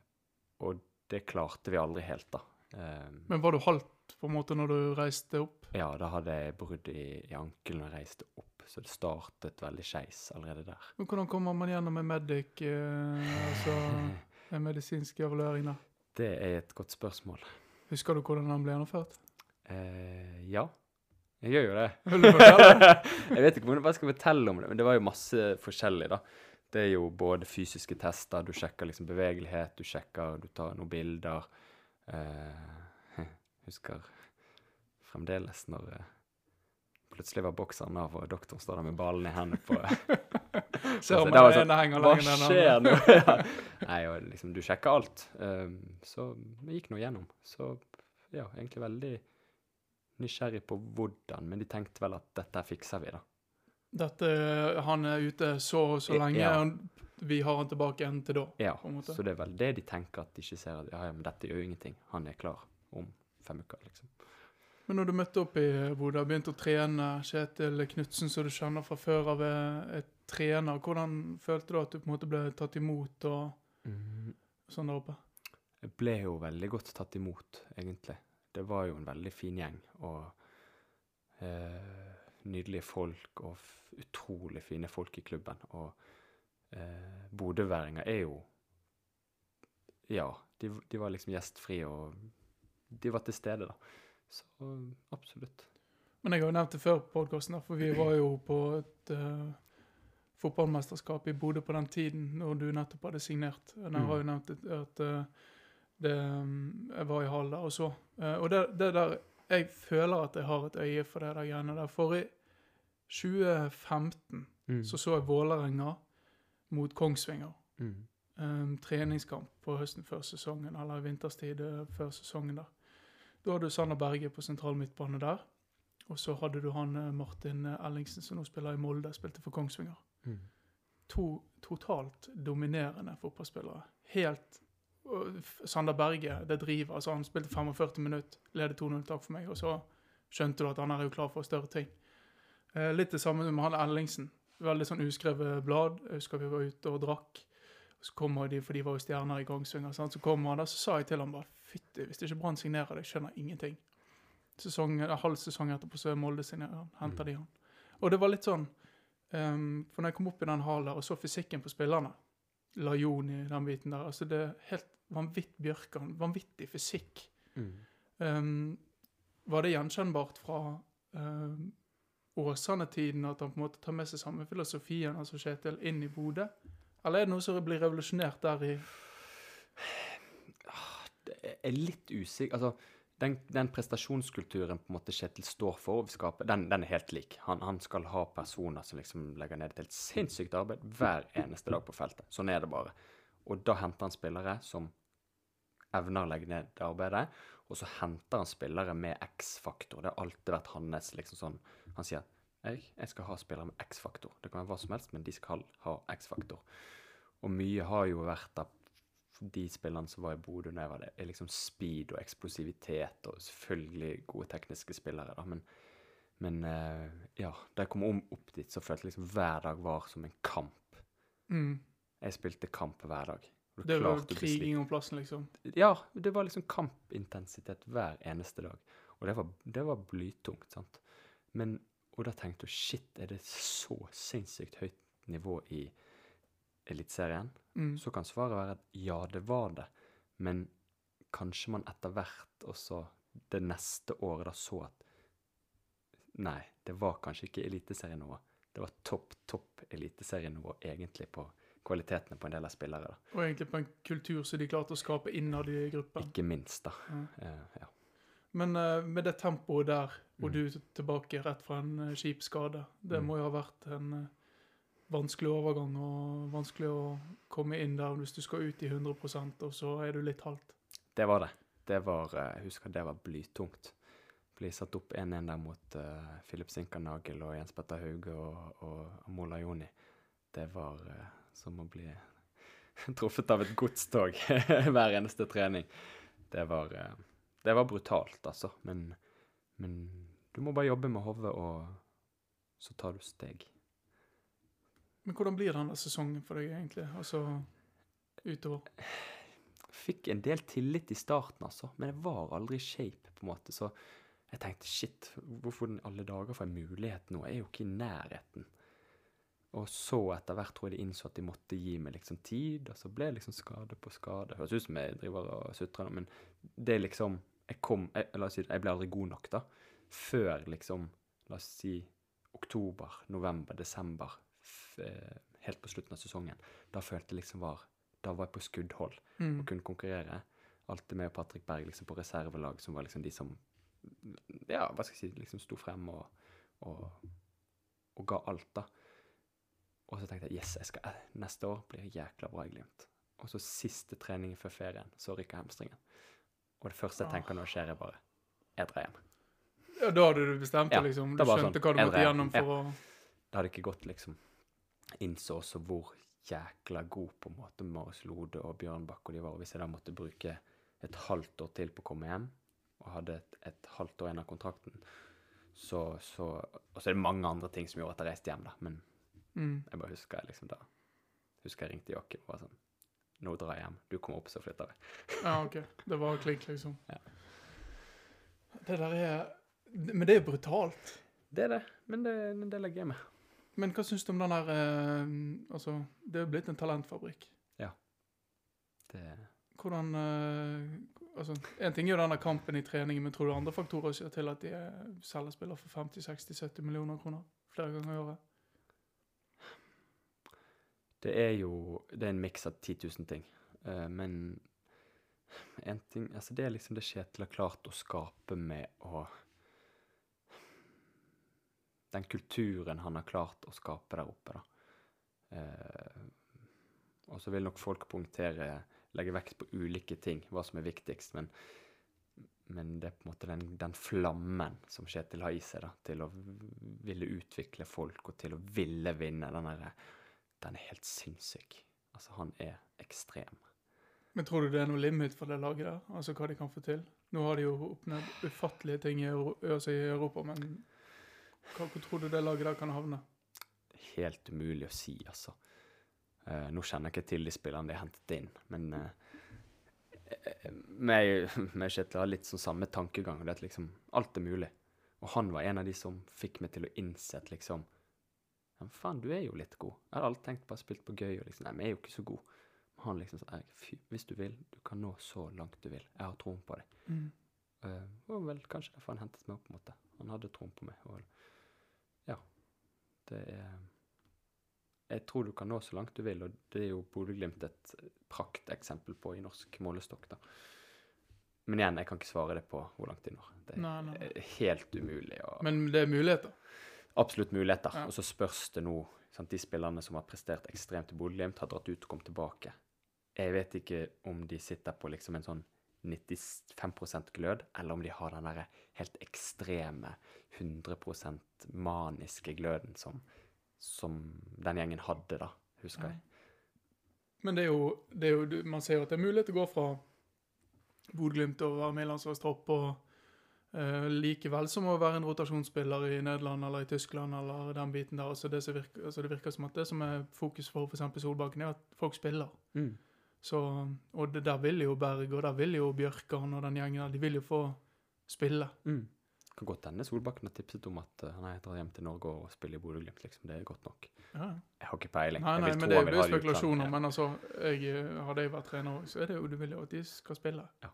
og det klarte vi aldri helt, da. Eh, Men var du halvt på en måte når du reiste opp? ja, da hadde jeg brudd i, i ankelen og reiste opp, så det startet veldig skeis allerede der. Men hvordan kommer man gjennom en medic, eh, altså en medisinsk evaluering da? Det er et godt spørsmål. Husker du hvordan den ble gjennomført? Eh, ja, jeg gjør jo det. Jeg vet ikke hva jeg skal fortelle om det, men det var jo masse forskjellig, da. Det er jo både fysiske tester, du sjekker liksom bevegelighet, du sjekker, du tar noen bilder. Eh, husker fremdeles når eh, plutselig var bokseren av, og doktoren står der med ballen i hendene på Ser om Altså, den henger Hva lenger den skjer nå? ja. Nei, og liksom, du sjekker alt. Um, så vi gikk nå gjennom. Så ja, egentlig veldig nysgjerrig på hvordan, men de tenkte vel at dette fikser vi, da. Dette, han er ute så og så lenge, Ja. Vi har han tilbake igjen til da. Ja, På en måte. så det er vel det de tenker, at de ikke ser at ja, ja, men dette gjør jo ingenting. Han er klar om fem uker, liksom. Men når du møtte opp i Bodø og begynte å trene Kjetil Knutsen, som du kjenner fra før av, er er trener, hvordan følte du at du på en måte ble tatt imot og sånn der oppe? Jeg ble jo veldig godt tatt imot, egentlig. Det var jo en veldig fin gjeng, og eh, nydelige folk, og utrolig fine folk i klubben. Og eh, bodøværinger er jo Ja, de, de var liksom gjestfrie, og de var til stede, da. Så absolutt. Men jeg har jo nevnt det før på podkasten, for vi var jo på et uh, fotballmesterskap i Bodø på den tiden, når du nettopp hadde signert. Jeg Mm. har jo nevnt at, at eh, det, mm, jeg var i hall der og så. Uh, og det, det der Jeg føler at jeg har et øye for det der greiene der. For i 2015 Mm. så så jeg Vålerenga mot Kongsvinger. Mm. Um, treningskamp på høsten før sesongen, eller vinterstid eh, før sesongen der. Da hadde du Sander Berge på sentral midtbane der. Og så hadde du han eh, Martin eh, Ellingsen, som nå spiller i Molde, spilte for Kongsvinger. Mm. To totalt dominerende fotballspillere. Helt og Sander Berge, det driver. altså Han spilte 45 minutter, ledet 2-0 takk for meg, og så skjønte du at han er jo klar for større ting. Eh, litt det samme med han Ellingsen. Veldig sånn uskrevet blad. Jeg husker vi var ute og drakk. Så kommer de, for de var jo stjerner i Kongsvinger. Så kommer han der, så sa jeg til ham bare Fytti, hvis det ikke Brann signerer deg, skjønner jeg ingenting. Sesong, en halv sesong etterpå så er Molde signerer han. Henter de han. Og det var litt sånn um, For når jeg kom opp i den hallen der og så fysikken på spillerne Lajoni, den biten der altså Det er helt vanvitt Bjørkan. Vanvittig fysikk. Mm. Um, var det gjenkjennbart fra um, Åsane-tiden at han på en måte tar med seg samme filosofien altså Kjetil, inn i Bodø? Eller er det noe som blir revolusjonert der i Jeg er litt usikker Altså, den, den prestasjonskulturen på en måte Kjetil står for, og den, den er helt lik. Han, han skal ha personer som liksom legger ned et helt sinnssykt arbeid hver eneste dag på feltet. Sånn er det bare. Og da henter han spillere som evner å legge ned det arbeidet, og så henter han spillere med X-faktor. Det har alltid vært hans liksom sånn Han sier Erik, jeg skal ha spillere med X-faktor. Det kan være hva som helst, men de skal ha X-faktor. Og mye har jo vært av de spillerne som var i Bodø da jeg var det, er liksom speed og eksplosivitet og selvfølgelig gode tekniske spillere, da, men, men eh, ja, da jeg kom om, opp dit, så følte jeg liksom hver dag var som en kamp. mm, Jeg spilte kamp hver dag. Og Det var kriging om plassen, liksom. Ja, det var liksom kampintensitet hver eneste dag. Og det var, det var blytungt, sant. Men, og da tenkte jeg shit, er det så sinnssykt høyt nivå i Eliteserien? Mm. Så kan svaret være at ja, det var det. Men kanskje man etter hvert også det neste året da så at Nei, det var kanskje ikke eliteserienivå. Det var topp, topp eliteserienivå egentlig på kvalitetene på en del av spillere. da. Og egentlig på en kultur som de klarte å skape innad i gruppen. Ikke minst, da. Ja. Eh, ja. Men uh, med det tempoet der, og Mm. du er tilbake rett fra en uh, kjip skade, det Mm. må jo ha vært en vanskelig overgang og vanskelig å komme inn der hvis du skal ut i 100% og så er du litt halvt. Det var det. Det var, jeg husker det var blytungt. Bli satt opp 1-1 der mot uh, Philip Sinkernagel og Jens Petter Hauge og, og Mola Joni. Det var som å bli truffet av et godstog hver eneste trening. Det var, eh, det var brutalt, altså. Men, men du må bare jobbe med hodet, og så tar du steg. Men hvordan blir denne sesongen for deg, egentlig? Altså utover? Fikk en del tillit i starten, altså, men jeg var aldri i shape, på en måte. Så jeg tenkte shit, hvorfor i alle dager får jeg mulighet nå? Jeg er jo ikke i nærheten. Og så etter hvert tror jeg de innså at de måtte gi meg liksom tid, og så ble det liksom skade på skade. Høres ut som jeg driver og sutrer, men det er liksom Jeg kom jeg, La oss si jeg ble aldri god nok, da. Før liksom, la oss si oktober, november, desember. Eh, helt på slutten av sesongen. Da følte jeg liksom var Da var jeg på skuddhold Mm. og kunne konkurrere. Alltid med Patrick Berg liksom på reservelag, som var liksom de som Ja, hva skal jeg si, liksom sto frem og, og, og ga alt, da. Og så tenkte jeg yes, jeg skal, neste år blir det jækla bra i Glimt. Og så siste trening før ferien, så rykker hamstringen. Og det første jeg tenker når det skjer, er bare Jeg drar hjem. Ja, da hadde du bestemt Ja, deg, liksom. Du skjønte sånn, hva du måtte gjennom for å Det hadde ikke gått, liksom. Innså også hvor jækla god på en måte Marius Lode og Bjørn Bakke og de var. Og hvis jeg da måtte bruke et halvt år til på å komme hjem, og hadde et, et halvt år igjen av kontrakten, så, så Og så er det mange andre ting som gjorde at jeg reiste hjem, da. Men mm. jeg bare husker jeg liksom da Husker jeg ringte Joakim og var sånn Nå drar jeg hjem. Du kommer opp, så flytter vi. Ja, OK. Det var klink, liksom. Ja. Det der er Men det er brutalt. Det er det, men det, det legger jeg med. Men hva syns du om den der eh, Altså, det er blitt en talentfabrikk. Det, Hvordan eh, Altså, En ting er jo denne kampen i treningen, men tror du andre faktorer ser til at de eh, selger spillere for 50-60-70 millioner kroner flere ganger i året? Det er jo Det er en miks av 10 000 ting. Uh, men en ting Altså, det er liksom det Kjetil har klart å skape med å Den kulturen han har klart å skape der oppe, da. Uh, og så vil nok folk punktere, Legge vekt på ulike ting, hva som er viktigst, men men det er på en måte den, den flammen som Kjetil har i seg, da, til å ville utvikle folk og til å ville vinne, den der, den er helt sinnssyk. Altså, han er ekstrem. Men tror du det er noe limit for det laget der? Altså hva de kan få til? Nå har de jo oppnådd ufattelige ting i, altså Europa, men hva, hvor tror du det laget der kan havne? Helt umulig å si, altså. Uh, nå kjenner jeg ikke til de spillerne de har hentet inn, men vi eh, meg og Kjetil har litt sånn samme tankegang. Det at liksom alt er mulig. Og han var en av de som fikk meg til å innse at liksom men faen, du er jo litt god. Jeg hadde alltid tenkt på å spilt på gøy og liksom Nei, vi er jo ikke så gode. Men han liksom sa «Erik, fy, hvis du vil, du kan nå så langt du vil. Jeg har troen på deg. Mm. Uh, og vel kanskje derfor han hentet meg opp, på en måte. Han hadde troen på meg. Og ja, det er Jeg tror du kan nå så langt du vil, og det er jo Bodø-Glimt et prakteksempel på i norsk målestokk, da. Men igjen, jeg kan ikke svare det på hvor langt de når. Det Nei, nei, nei. er helt umulig. å Men det er muligheter. Absolutt muligheter. Ja. Og så spørs det nå sant, De spillerne som har prestert ekstremt i Bodø-Glimt, har dratt ut og kommet tilbake. Jeg vet ikke om de sitter på liksom en sånn 95% glød, eller om de har den derre helt ekstreme 100% maniske gløden som, som den gjengen hadde, da, husker jeg. Men det er jo, det er jo Man ser jo at det er mulighet til å gå fra Bodø-Glimt og være med i landslagstropp og eh, likevel som å være en rotasjonsspiller i Nederland eller i Tyskland eller den biten der. Altså det, virker, altså det virker som at det som er fokus for f.eks. Solbakken, er at folk spiller. Mm. Så, og det, der vil jo Berg og der vil jo Bjørkan og den gjengen der, de vil jo få spille. Mm. Kan godt hende Solbakken har tipset om at uh, nei, drar hjem til Norge og spiller i Bodø-Glimt. Liksom. Det er godt nok. Ja. Jeg har ikke peiling. Nei, nei, men det, er jo spekulasjoner. Men altså, jeg, eh, hadde jeg vært trener òg, så er det jo du vil jo at de skal spille. Ja.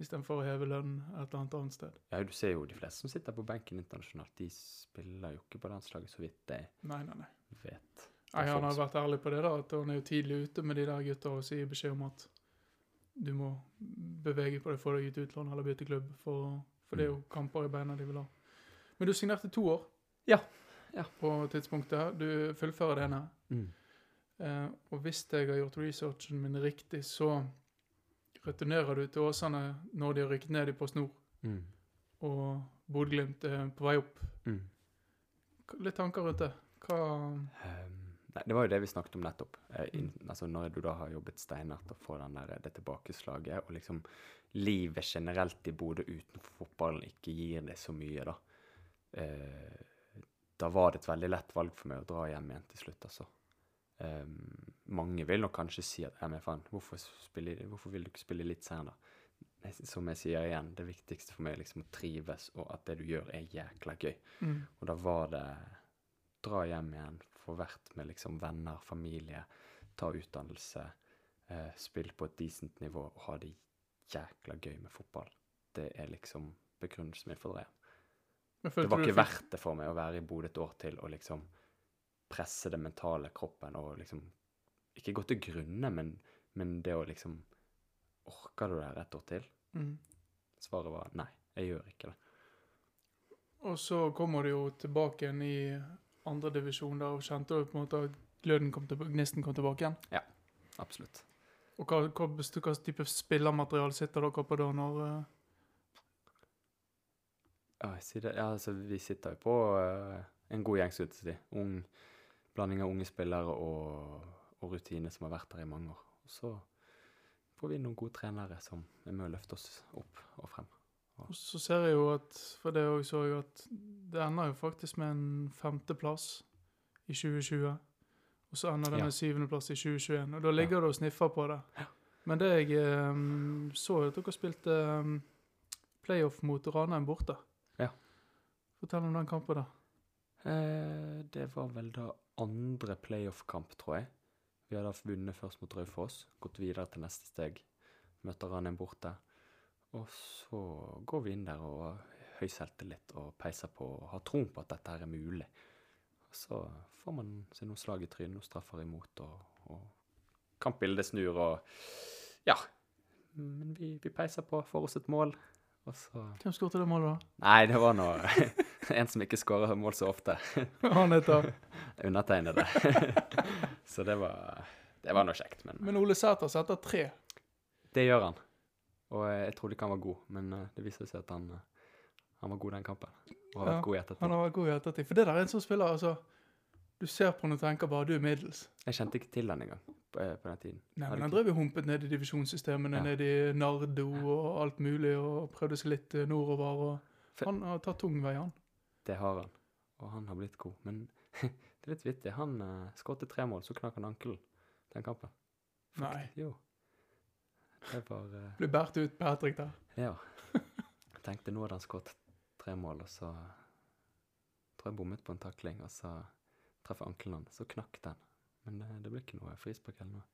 Istedenfor å heve lønn et eller annet annet sted. Ja, du ser jo de fleste som sitter på benken internasjonalt, de spiller jo ikke på landslaget, så vidt jeg Nei, nei, nei. vet. Nei, han har vært ærlig på det, da, at han er jo tidlig ute med de der gutta og sier beskjed om at du må bevege på deg, få deg et utlån eller bytte klubb, for, for det er jo kamper i beina de vil ha. Men du signerte to år Ja, ja. på tidspunktet. Du fullfører det ene. Mm. Eh, og hvis jeg har gjort researchen min riktig, så returnerer du til Åsane når de har rykket ned i Post Nord, Mm. og Bodø-Glimt er på vei opp. Mm. Litt tanker rundt det. Hva um, nei, det var jo det vi snakket om nettopp. Eh, inn, altså Når du da har jobbet steinert og får den der, det tilbakeslaget, og liksom livet generelt i Bodø utenfor fotballen ikke gir det så mye, da. Eh, da var det et veldig lett valg for meg å dra hjem igjen til slutt, altså. Ehm, mange vil nok kanskje si at ja, men faen, hvorfor, spiller, hvorfor vil du ikke spille litt senere? Som jeg sier igjen, det viktigste for meg er liksom å trives, og at det du gjør, er jækla gøy. mm. Og da var det dra hjem igjen, få vært med liksom venner, familie, ta utdannelse, eh, spille på et decent nivå og ha det jækla gøy med fotball. Det er liksom begrunnelsen min for. Men Det var ikke verdt det for meg å være i Bodø et år til og liksom presse det mentale kroppen og liksom Ikke gå til grunne, men, men det å liksom Orker du det et år til? Mm. Svaret var nei, jeg gjør ikke det. Og så kommer du jo tilbake igjen i andredivisjon og kjente du på en måte at gløden kom tilbake, gnisten kom tilbake igjen? Ja, Absolutt. Og hva, hva, hva type spillermateriale sitter dere på da når uh... Ja. Ja, altså, vi sitter jo på uh, en god gjeng, skulle jeg si. Ung blanding av unge spillere og, og rutine som har vært der i mange år. Og så får vi noen gode trenere som er med å løfte oss opp og frem. Og så ser jeg jo at For det også så jeg at det ender jo faktisk med en femteplass i 2020. Og så ender det Ja. med syvendeplass i 2021. Og da ligger du og sniffer på det. Men det jeg um, så, at dere spilte um, playoff mot Ranheim borte. Ja. Fortell om den kampen, da. Eh, det var vel da andre playoff-kamp, tror jeg. Vi hadde vunnet først mot Raufoss, gått videre til neste steg. Møter Ranheim borte. Og så går vi inn der og høy selvtillit og peiser på og har troen på at dette her er mulig. Og så får man seg noen slag i trynet, noen straffer imot, og, og kampbildet snur og Ja. Men vi, vi peiser på, får oss et mål, og så Hvem skåret det målet, da? Nei, det var nå en som ikke skårer mål så ofte. Han heter Undertegnede. så det var Det var noe kjekt, men Men Ole Sæter setter tre. det gjør han. Og jeg trodde ikke han var god, men eh, det viser seg at han, eh, han var god den kampen. Og har Ja, vært god i ettertid. Han har vært god i ettertid. For det der er en sånn spiller, altså Du ser på han og tenker bare du er middels. Jeg kjente ikke til han engang på, eh, på den tiden. Nei, men Han drev jo humpet ned i divisjonssystemene, Ja. ned i Nardo og alt mulig, og prøvde seg litt nordover. og Han har tatt tung vei, han. Det har han. Og han har blitt god. Men det er litt vittig. Han uh, skåret tre mål, så knakk han ankelen. den kampen. Nei. Jo. Det var uh, Blir båret ut Patrick der. Ja. Jeg tenkte nå hadde han skåret tre mål, og så tror jeg bommet på en takling, og så traff jeg ankelen hans, så knakk den. Men det, det ble ikke noe frispark eller noe.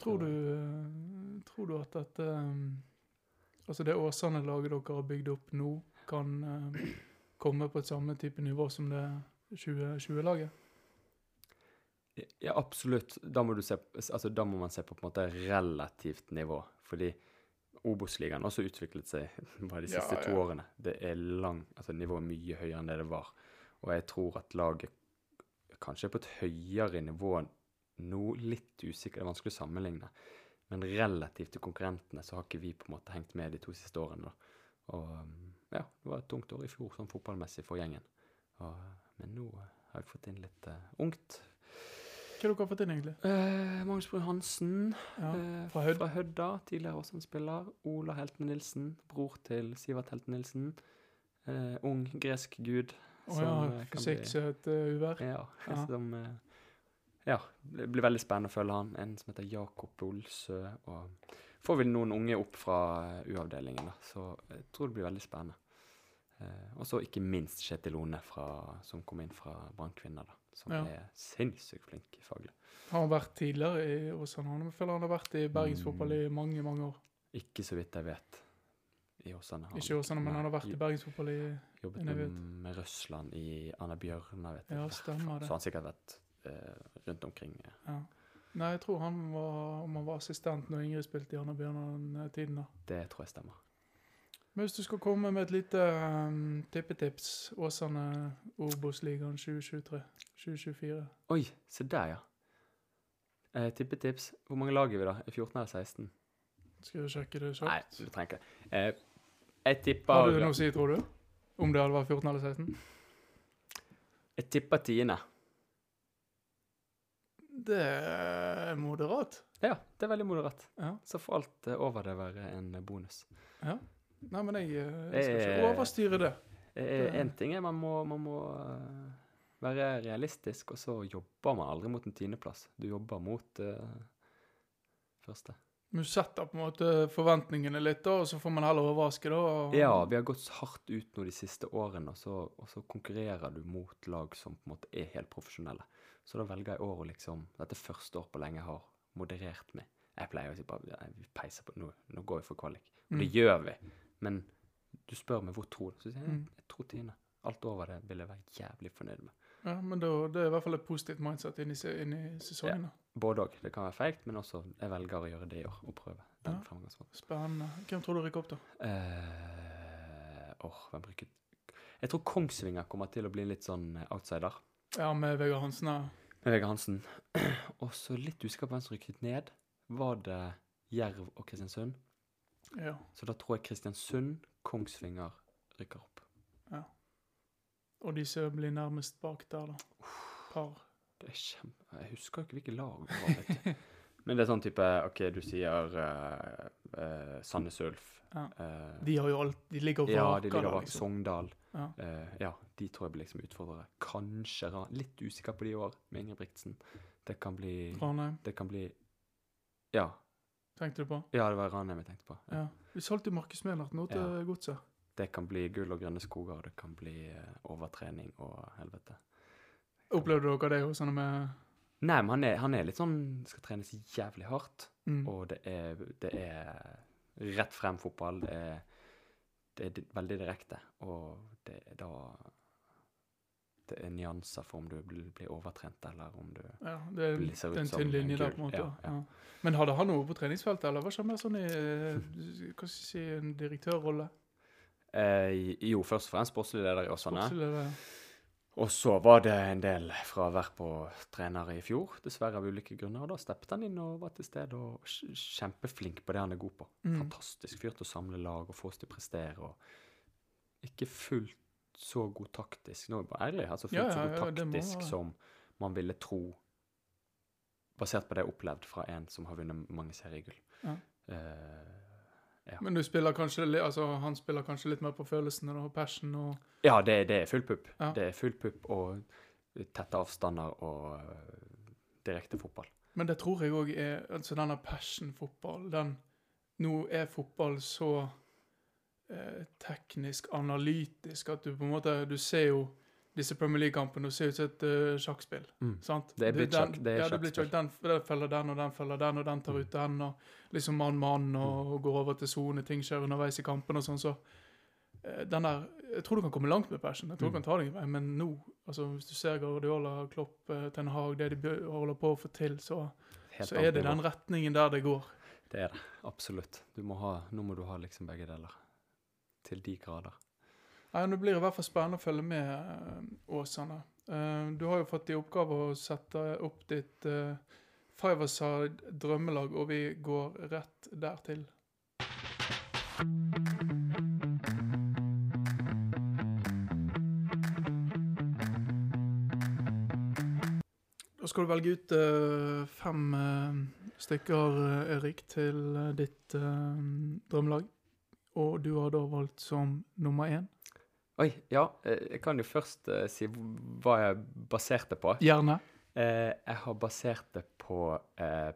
Tror du, eh, tror du at dette um, Altså det Åsane-laget dere har bygd opp nå, kan eh, komme på et samme type nivå som det 2020-laget? Ja, absolutt. Da må, du se, altså, da må man se på på en måte relativt nivå. Fordi Obos-ligaen også utviklet seg bare de Ja, siste to årene. Det er lang, altså nivået er mye høyere enn det det var. Og jeg tror at laget kanskje er på et høyere nivå nå. Litt usikker, det er vanskelig å sammenligne. Men relativt til konkurrentene så har ikke vi på en måte hengt med de to siste årene. da. Og um, ja, det var et tungt år i fjor sånn fotballmessig for gjengen. Og, men nå har jeg fått inn litt uh, ungt. Hva har dere fått inn, egentlig? Eh, Magnus Brun Hansen Ja, eh, fra Hødd. fra Hødda, tidligere Åsane-spiller. Ola Helten Nilsen, bror til Sivert Helten Nilsen. Eh, ung gresk gud. Å oh, ja, eh, bli- uh, uvær. Ja, Ja. som eh, Ja, det blir veldig spennende å følge han. En som heter Jakob Olsø. Og får vi noen unge opp fra eh, U-avdelingen, da. Så jeg tror det blir veldig spennende. Eh, og så ikke minst Kjetil One, fra, som kom inn fra Brann Kvinner, da. Som Ja. er sinnssykt flink faglig. Har han vært tidligere i Åsane? Han føler han har vært i bergensfotball Mm. i mange, mange år. Ikke så vidt jeg vet. I Åsane. har Ikke i Åsane, men han har vært i bergensfotball i Jobbet med, med Røsland i Anna Bjørnar, vet jeg. Ja, stemmer det. Så han har sikkert vært eh, rundt omkring. eh. ja. Nei, jeg tror han var, om han var assistent når Ingrid spilte i Anna Bjørnan-tiden. da. Det tror jeg stemmer. Men hvis du skal komme med et lite um, tippetips Åsane Obos-ligaen 2023-2024 Oi, se der, ja. Eh, tippetips. Hvor mange lag er vi, da? Er 14 eller 16? Skal du sjekke det Nei, du trenger ikke. Eh, jeg tipper Har du noe å si, tror du? Om det hadde vært 14 eller 16? Jeg tipper tiende. Det er moderat. Ja, det er veldig moderat. Ja. Så får alt eh, over det være en bonus. ja. Nei, men jeg, eh, jeg skal ikke Eh, overstyre det. Én ting er man må, man må være realistisk, og så jobber man aldri mot en tiendeplass. Du jobber mot uh, første. Du setter på en måte forventningene litt, da, og så får man heller overraske, da. og- Ja, vi har gått hardt ut nå de siste årene, og så, og så konkurrerer du mot lag som på en måte er helt profesjonelle. Så da velger jeg året liksom Dette er første år på lenge jeg har moderert meg. Jeg pleier å si bare nei, vi peiser på, nå, nå går vi for kvalik. Og det Mm. gjør vi. Men du spør meg hvor tror du? Så sier jeg Mm. jeg tror tiende. Alt over det vil jeg være jævlig fornøyd med. Ja, men da, det er i hvert fall et positivt mindset inn i, inn i sesongen. Ja, Både òg. Det kan være feigt, men også jeg velger å gjøre det i år. Og prøve den Ja. Spennende. Hvem tror du rykker opp, da? Eh, Åh, hvem bruker Jeg tror Kongsvinger kommer til å bli litt sånn outsider. Ja, med Vegard Hansen. Ja. Med Vegard Hansen. og så litt usikker på hvem som rykket ned. Var det Jerv og Kristiansund? ja. Så da tror jeg Kristiansund, Kongsvinger rykker opp. Ja. Og de som blir nærmest bak der, da. Par. Det er kjempe... Jeg husker ikke hvilke lag det var. vet du. Men det er sånn type OK, du sier uh, uh, Sandnes Ulf. Ja. Uh, De har jo alt De ligger og ja, de ligger der, bak liksom. Sogndal. Ja. Eh, ja, de tror jeg blir liksom utfordrere. Kanskje Ran... Litt usikker på de i år, med Ingebrigtsen. Det kan bli Ranheim, Det kan bli Ja. tenkte du på? Ja, det var Ranheim jeg tenkte på. Ja. Vi solgte Markus Menert nå til Ja. Godset. Det kan bli gull og grønne skoger, det kan bli eh, overtrening og helvete. Opplevde dere det hos han med Nei, men han er, han er litt sånn Skal trenes jævlig hardt. mm. Og det er, det er rett frem fotball. Det er, det er veldig direkte. Og det er da Det er nyanser for om du blir, blir overtrent, eller om du Ja, det er, blir- ser er ut en som tynn linje en der, på en måte. Ja, ja. Ja. Men hadde han noe på treningsfeltet, eller hva det med sånn i Hva skal jeg si, en direktørrolle? eh, Jo, først og fremst sportslig leder i Åsane. Sportsleder, Og så var det en del fravær på trenere i fjor, dessverre av ulike grunner. Og da steppet han inn og var til stede og kjempeflink på det han er god på. Mm. Fantastisk fyr til å samle lag og få oss til å prestere. Og ikke fullt så god taktisk. Nå er jeg bare ærlig. altså fullt Ja, så ja, ja, så god taktisk må... som man ville tro, basert på det jeg opplevd fra en som har vunnet mange seriegull. Ja. Eh, Ja. Men du spiller kanskje altså, han spiller kanskje litt mer på følelsene og passion og ja, det, det er full pupp. Ja. Det er full pupp og tette avstander og øh, direkte fotball. Men det tror jeg òg er altså denne passion-fotball, den Nå er fotball så eh, teknisk analytisk at du på en måte Du ser jo disse Premier League-kampene du ser ut som et uh, sjakkspill. sant? Det blitt sjakk- det er ja, det blir sjakk. Den, den følger den, og den følger den, og den tar ut den, og liksom mann-mann, og, og går over til sone, ting skjer underveis i kampen og sånn, så eh, den der Jeg tror du kan komme langt med passion, jeg tror du Mm. kan ta deg en vei, men nå, altså hvis du ser Guardiola, Klopp, eh, Ten Hag, det de holder på å få til, så, så er det den retningen der det går. Det er det. Absolutt. Du må ha, nå må du ha liksom begge deler. Til de grader. Nei, Nå blir det i hvert fall spennende å følge med eh, Åsane. Eh, du har jo fått i oppgave å sette opp ditt uh, Fiverside drømmelag, og vi går rett dertil. Da skal du velge ut eh, fem eh, stykker, eh, Erik, til eh, ditt eh, drømmelag. Og du har da valgt som nummer én. Oi, ja. eh, Jeg kan jo først uh, si hva jeg baserte på. Gjerne. Uh, jeg har basert det på uh,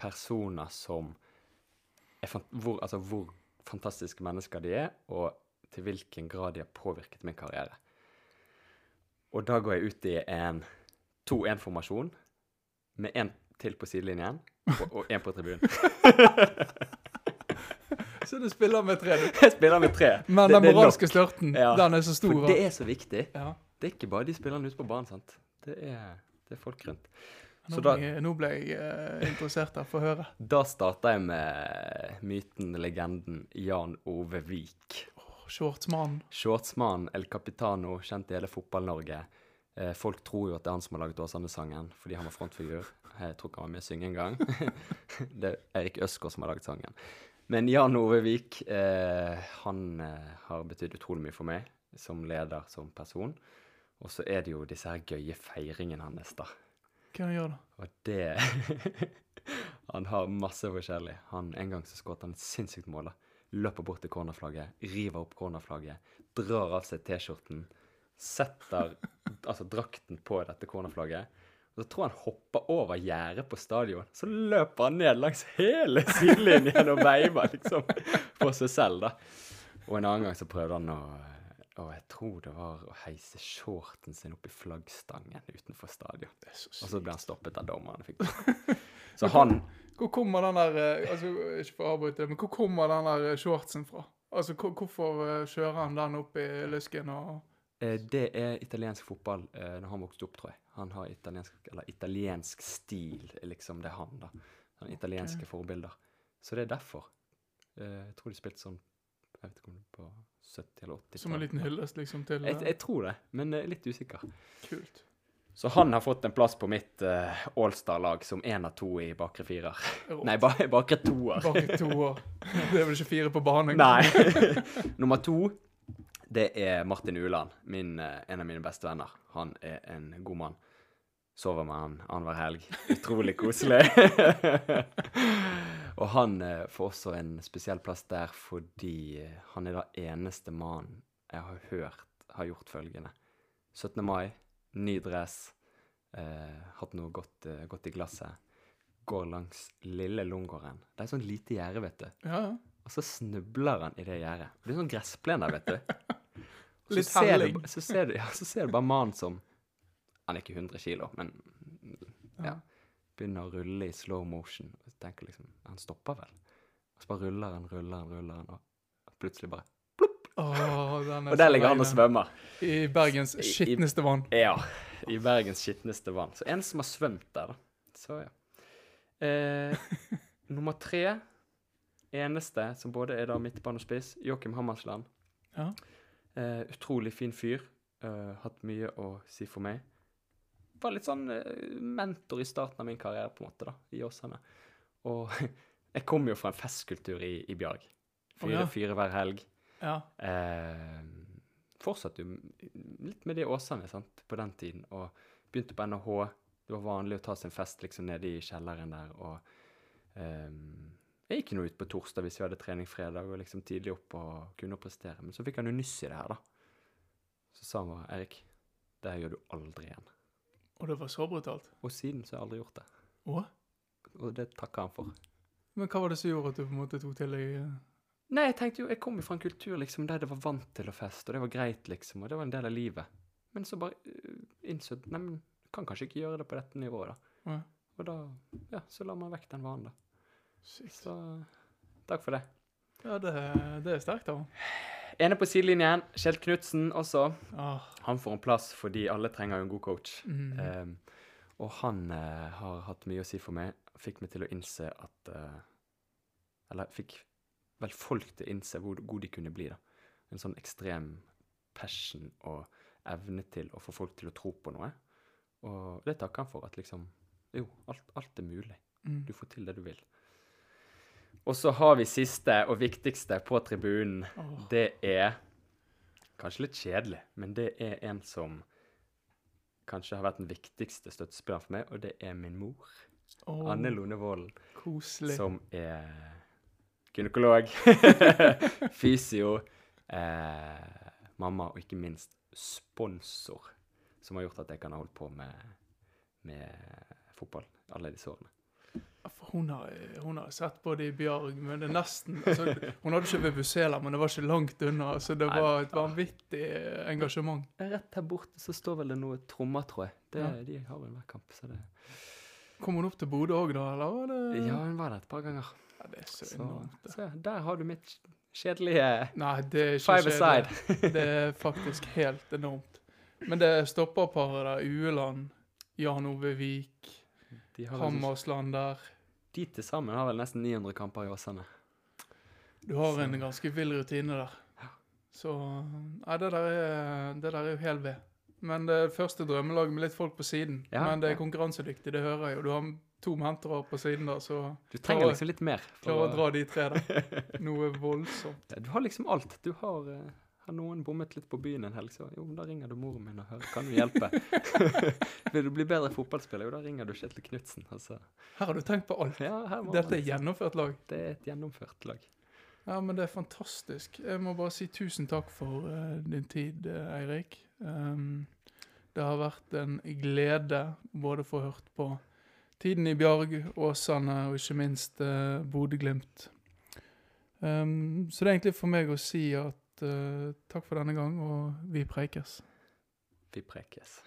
personer som hvor, Altså hvor fantastiske mennesker de er, og til hvilken grad de har påvirket min karriere. Og da går jeg ut i en 2-1-formasjon med én til på sidelinjen og én på tribunen. Så du spiller med tre. Jeg spiller med tre. Men den moralske størten, Ja. den er så stor. For det er så viktig. ja. Det er ikke bare de spillerne ute på banen, sant. Det er, det er folk rundt. Nå, Så da- jeg, nå ble jeg eh, interessert her. Få høre. Da starta jeg med myten, legenden Jan Ove Vik. Shortsmannen. Shortsmannen, El Capitano, kjent i hele Fotball-Norge. Eh, folk tror jo at det er han som har laget Åsane-sangen, fordi han var frontfigur. Jeg tror ikke han var med å synge engang. det er Erik Øsgaard som har laget sangen. Men Jan Ove Vik, eh, han eh, har betydd utrolig mye for meg som leder, som person. Og så er det jo disse her gøye feiringene hans, da. Hva han gjør da? Og det Han har masse forskjellig. Han, en gang så skåret han et sinnssykt mål. da. Løper bort til cornerflagget, river opp cornerflagget, drar av seg T-skjorten, setter altså drakten på dette cornerflagget. Så tror han hopper over gjerdet på stadion. Så løper han ned langs hele sidelinjen og veiver liksom for seg selv, da. Og en annen gang så prøvde han å og jeg tror det var å heise shorten sin opp i flaggstangen utenfor stadion. Det så Og så ble han stoppet av dommeren. Så han Hvor kommer den der eh, altså, Ikke for å avbryte men hvor kommer den der eh, shortsen fra? Altså, Hvorfor eh, kjører han den opp i lysken og Det er italiensk fotball når han vokste opp, tror jeg. Han har italiensk, eller italiensk stil, liksom. Det er han, da. Han italienske forbilder. Så det er derfor. Eh, jeg tror de spilte sånn Jeg vet ikke om det på 70- eller 80-tallet. Som en liten hyllest liksom til Jeg, jeg tror det, men eh, litt usikker. Kult. Så han har fått en plass på mitt uh, Allstar-lag som én av to i bakre firer. Nei, ba bakre toer. Bakre toer. Det er vel ikke fire på banen? Nei. Nummer to, det er Martin Uland, min, en av mine beste venner. Han er en god mann. Sover med han annenhver helg. Utrolig koselig. og han eh, får også en spesiell plass der fordi eh, han er den eneste mannen jeg har hørt har gjort følgende. 17. mai, ny dress, eh, hatt noe godt, eh, godt i glasset. Går langs lille Lungården. Det er sånn lite gjerde, vet du. Ja, ja. Og så snubler han i det gjerdet. Det er sånn gressplen der, vet du. Så Litt ser du, så ser du, ja, så ser du bare mannen som Han er ikke 100 kilo, men ja, begynner å rulle i slow motion. Og tenker liksom Han stopper vel? Og så bare ruller han, ruller han, ruller han, og plutselig bare plopp! er Og der ligger han og svømmer. I Bergens skitneste vann. Ja. I Bergens skitneste vann. Så en som har svømt der, da. Så ja. Eh, nummer tre, eneste som både er da midtbanespiss, Joakim Hammersland. Ja. Eh, utrolig fin fyr. Uh, hatt mye å si for meg. Var litt sånn eh, mentor i starten av min karriere, på en måte, da, i Åsane. Og jeg kom jo fra en festkultur i, i Bjarg. Fire, Å, ja. fire hver helg. Ja. Eh, fortsatte jo litt med det i Åsane sant, på den tiden, og begynte på NHH. Det var vanlig å ta sin fest liksom nede i kjelleren der, og eh, jeg gikk nå ut på torsdag hvis vi hadde trening fredag, og liksom tidlig opp og kunne prestere. Men så fikk han jo nyss i det her, da. Så sa han bare Erik, det her gjør du aldri igjen. Og det var så brutalt. Og siden så har jeg aldri gjort det. Å? Og det takker han for. Men hva var det som gjorde at du på en måte tok til deg eh, Nei, jeg tenkte jo, jeg kom jo fra en kultur liksom, der det var vant til å feste, og det var greit, liksom, og det var en del av livet. Men så bare uh, innså jeg Neimen, kan kanskje ikke gjøre det på dette nivået, da. Ja. Og da ja, så la man vekk den vanen, da. Sykt. Så takk for det. Ja, det, det er sterkt, da. Ene på sidelinjen, Kjell Knutsen også. Oh. Han får en plass fordi alle trenger jo en god coach. mm. Ehm, og han uh, har hatt mye å si for meg. Fikk meg til å innse at uh, Eller fikk vel folk til å innse hvor gode de kunne bli, da. En sånn ekstrem passion og evne til å få folk til å tro på noe. Og det takker han for. At liksom Jo, alt, alt er mulig. mm. Du får til det du vil. Og så har vi siste og viktigste på tribunen. Oh. Det er kanskje litt kjedelig, men det er en som kanskje har vært den viktigste støttespilleren for meg, og det er min mor. Oh. Anne Lone Volden, Koselig. som er gynekolog, fysio, eh, mamma og ikke minst sponsor, som har gjort at jeg kan ha holdt på med, med fotball alle disse årene. Hun har, hun har sett på det i Bjarg, men det er nesten altså, Hun hadde ikke ved Busela, men det var ikke langt unna. Så det var et vanvittig engasjement. Rett her borte så står vel det noe trommer, tror jeg. Det, Ja. De har vel hver kamp, så det Kom hun opp til Bodø òg, da? eller var det Ja, hun var der et par ganger. Ja, det er så Så, enormt. det. så der har du mitt kjedelige Nei, det er ikke five aside. Det er faktisk helt enormt. Men det stopperparet der, Ueland, Jan Ove Vik, De, har vel, Hammersland der de til sammen har vel nesten 900 kamper i Åsane. Du har en ganske vill rutine der. Så Nei, det der er, det der er jo hel ved. Men det er første drømmelag med litt folk på siden. Ja, Men det er ja. konkurransedyktig, det hører jeg jo. Du har to mentorer på siden der, så Du trenger Klarer- liksom litt mer. for klarer å dra de tre der. Noe voldsomt. Ja, Du har liksom alt. Du har, eh, har noen bommet litt på byen en helg, så jo, da ringer du moren min og hører. Kan du hjelpe? Vil du bli bedre fotballspiller, jo, da ringer du Kjetil Knutsen. Altså. Her har du tenkt på alt. Ja, Dette er liksom. gjennomført lag. Det er et gjennomført lag. Ja, men det er fantastisk. Jeg må bare si tusen takk for uh, din tid, eh, Eirik. Um, det har vært en glede både å få hørt på tiden i Bjarg, Åsane og ikke minst uh, Bodø-Glimt. Um, så det er egentlig for meg å si at eh, takk for denne gang, og vi preikes. Vi prekes.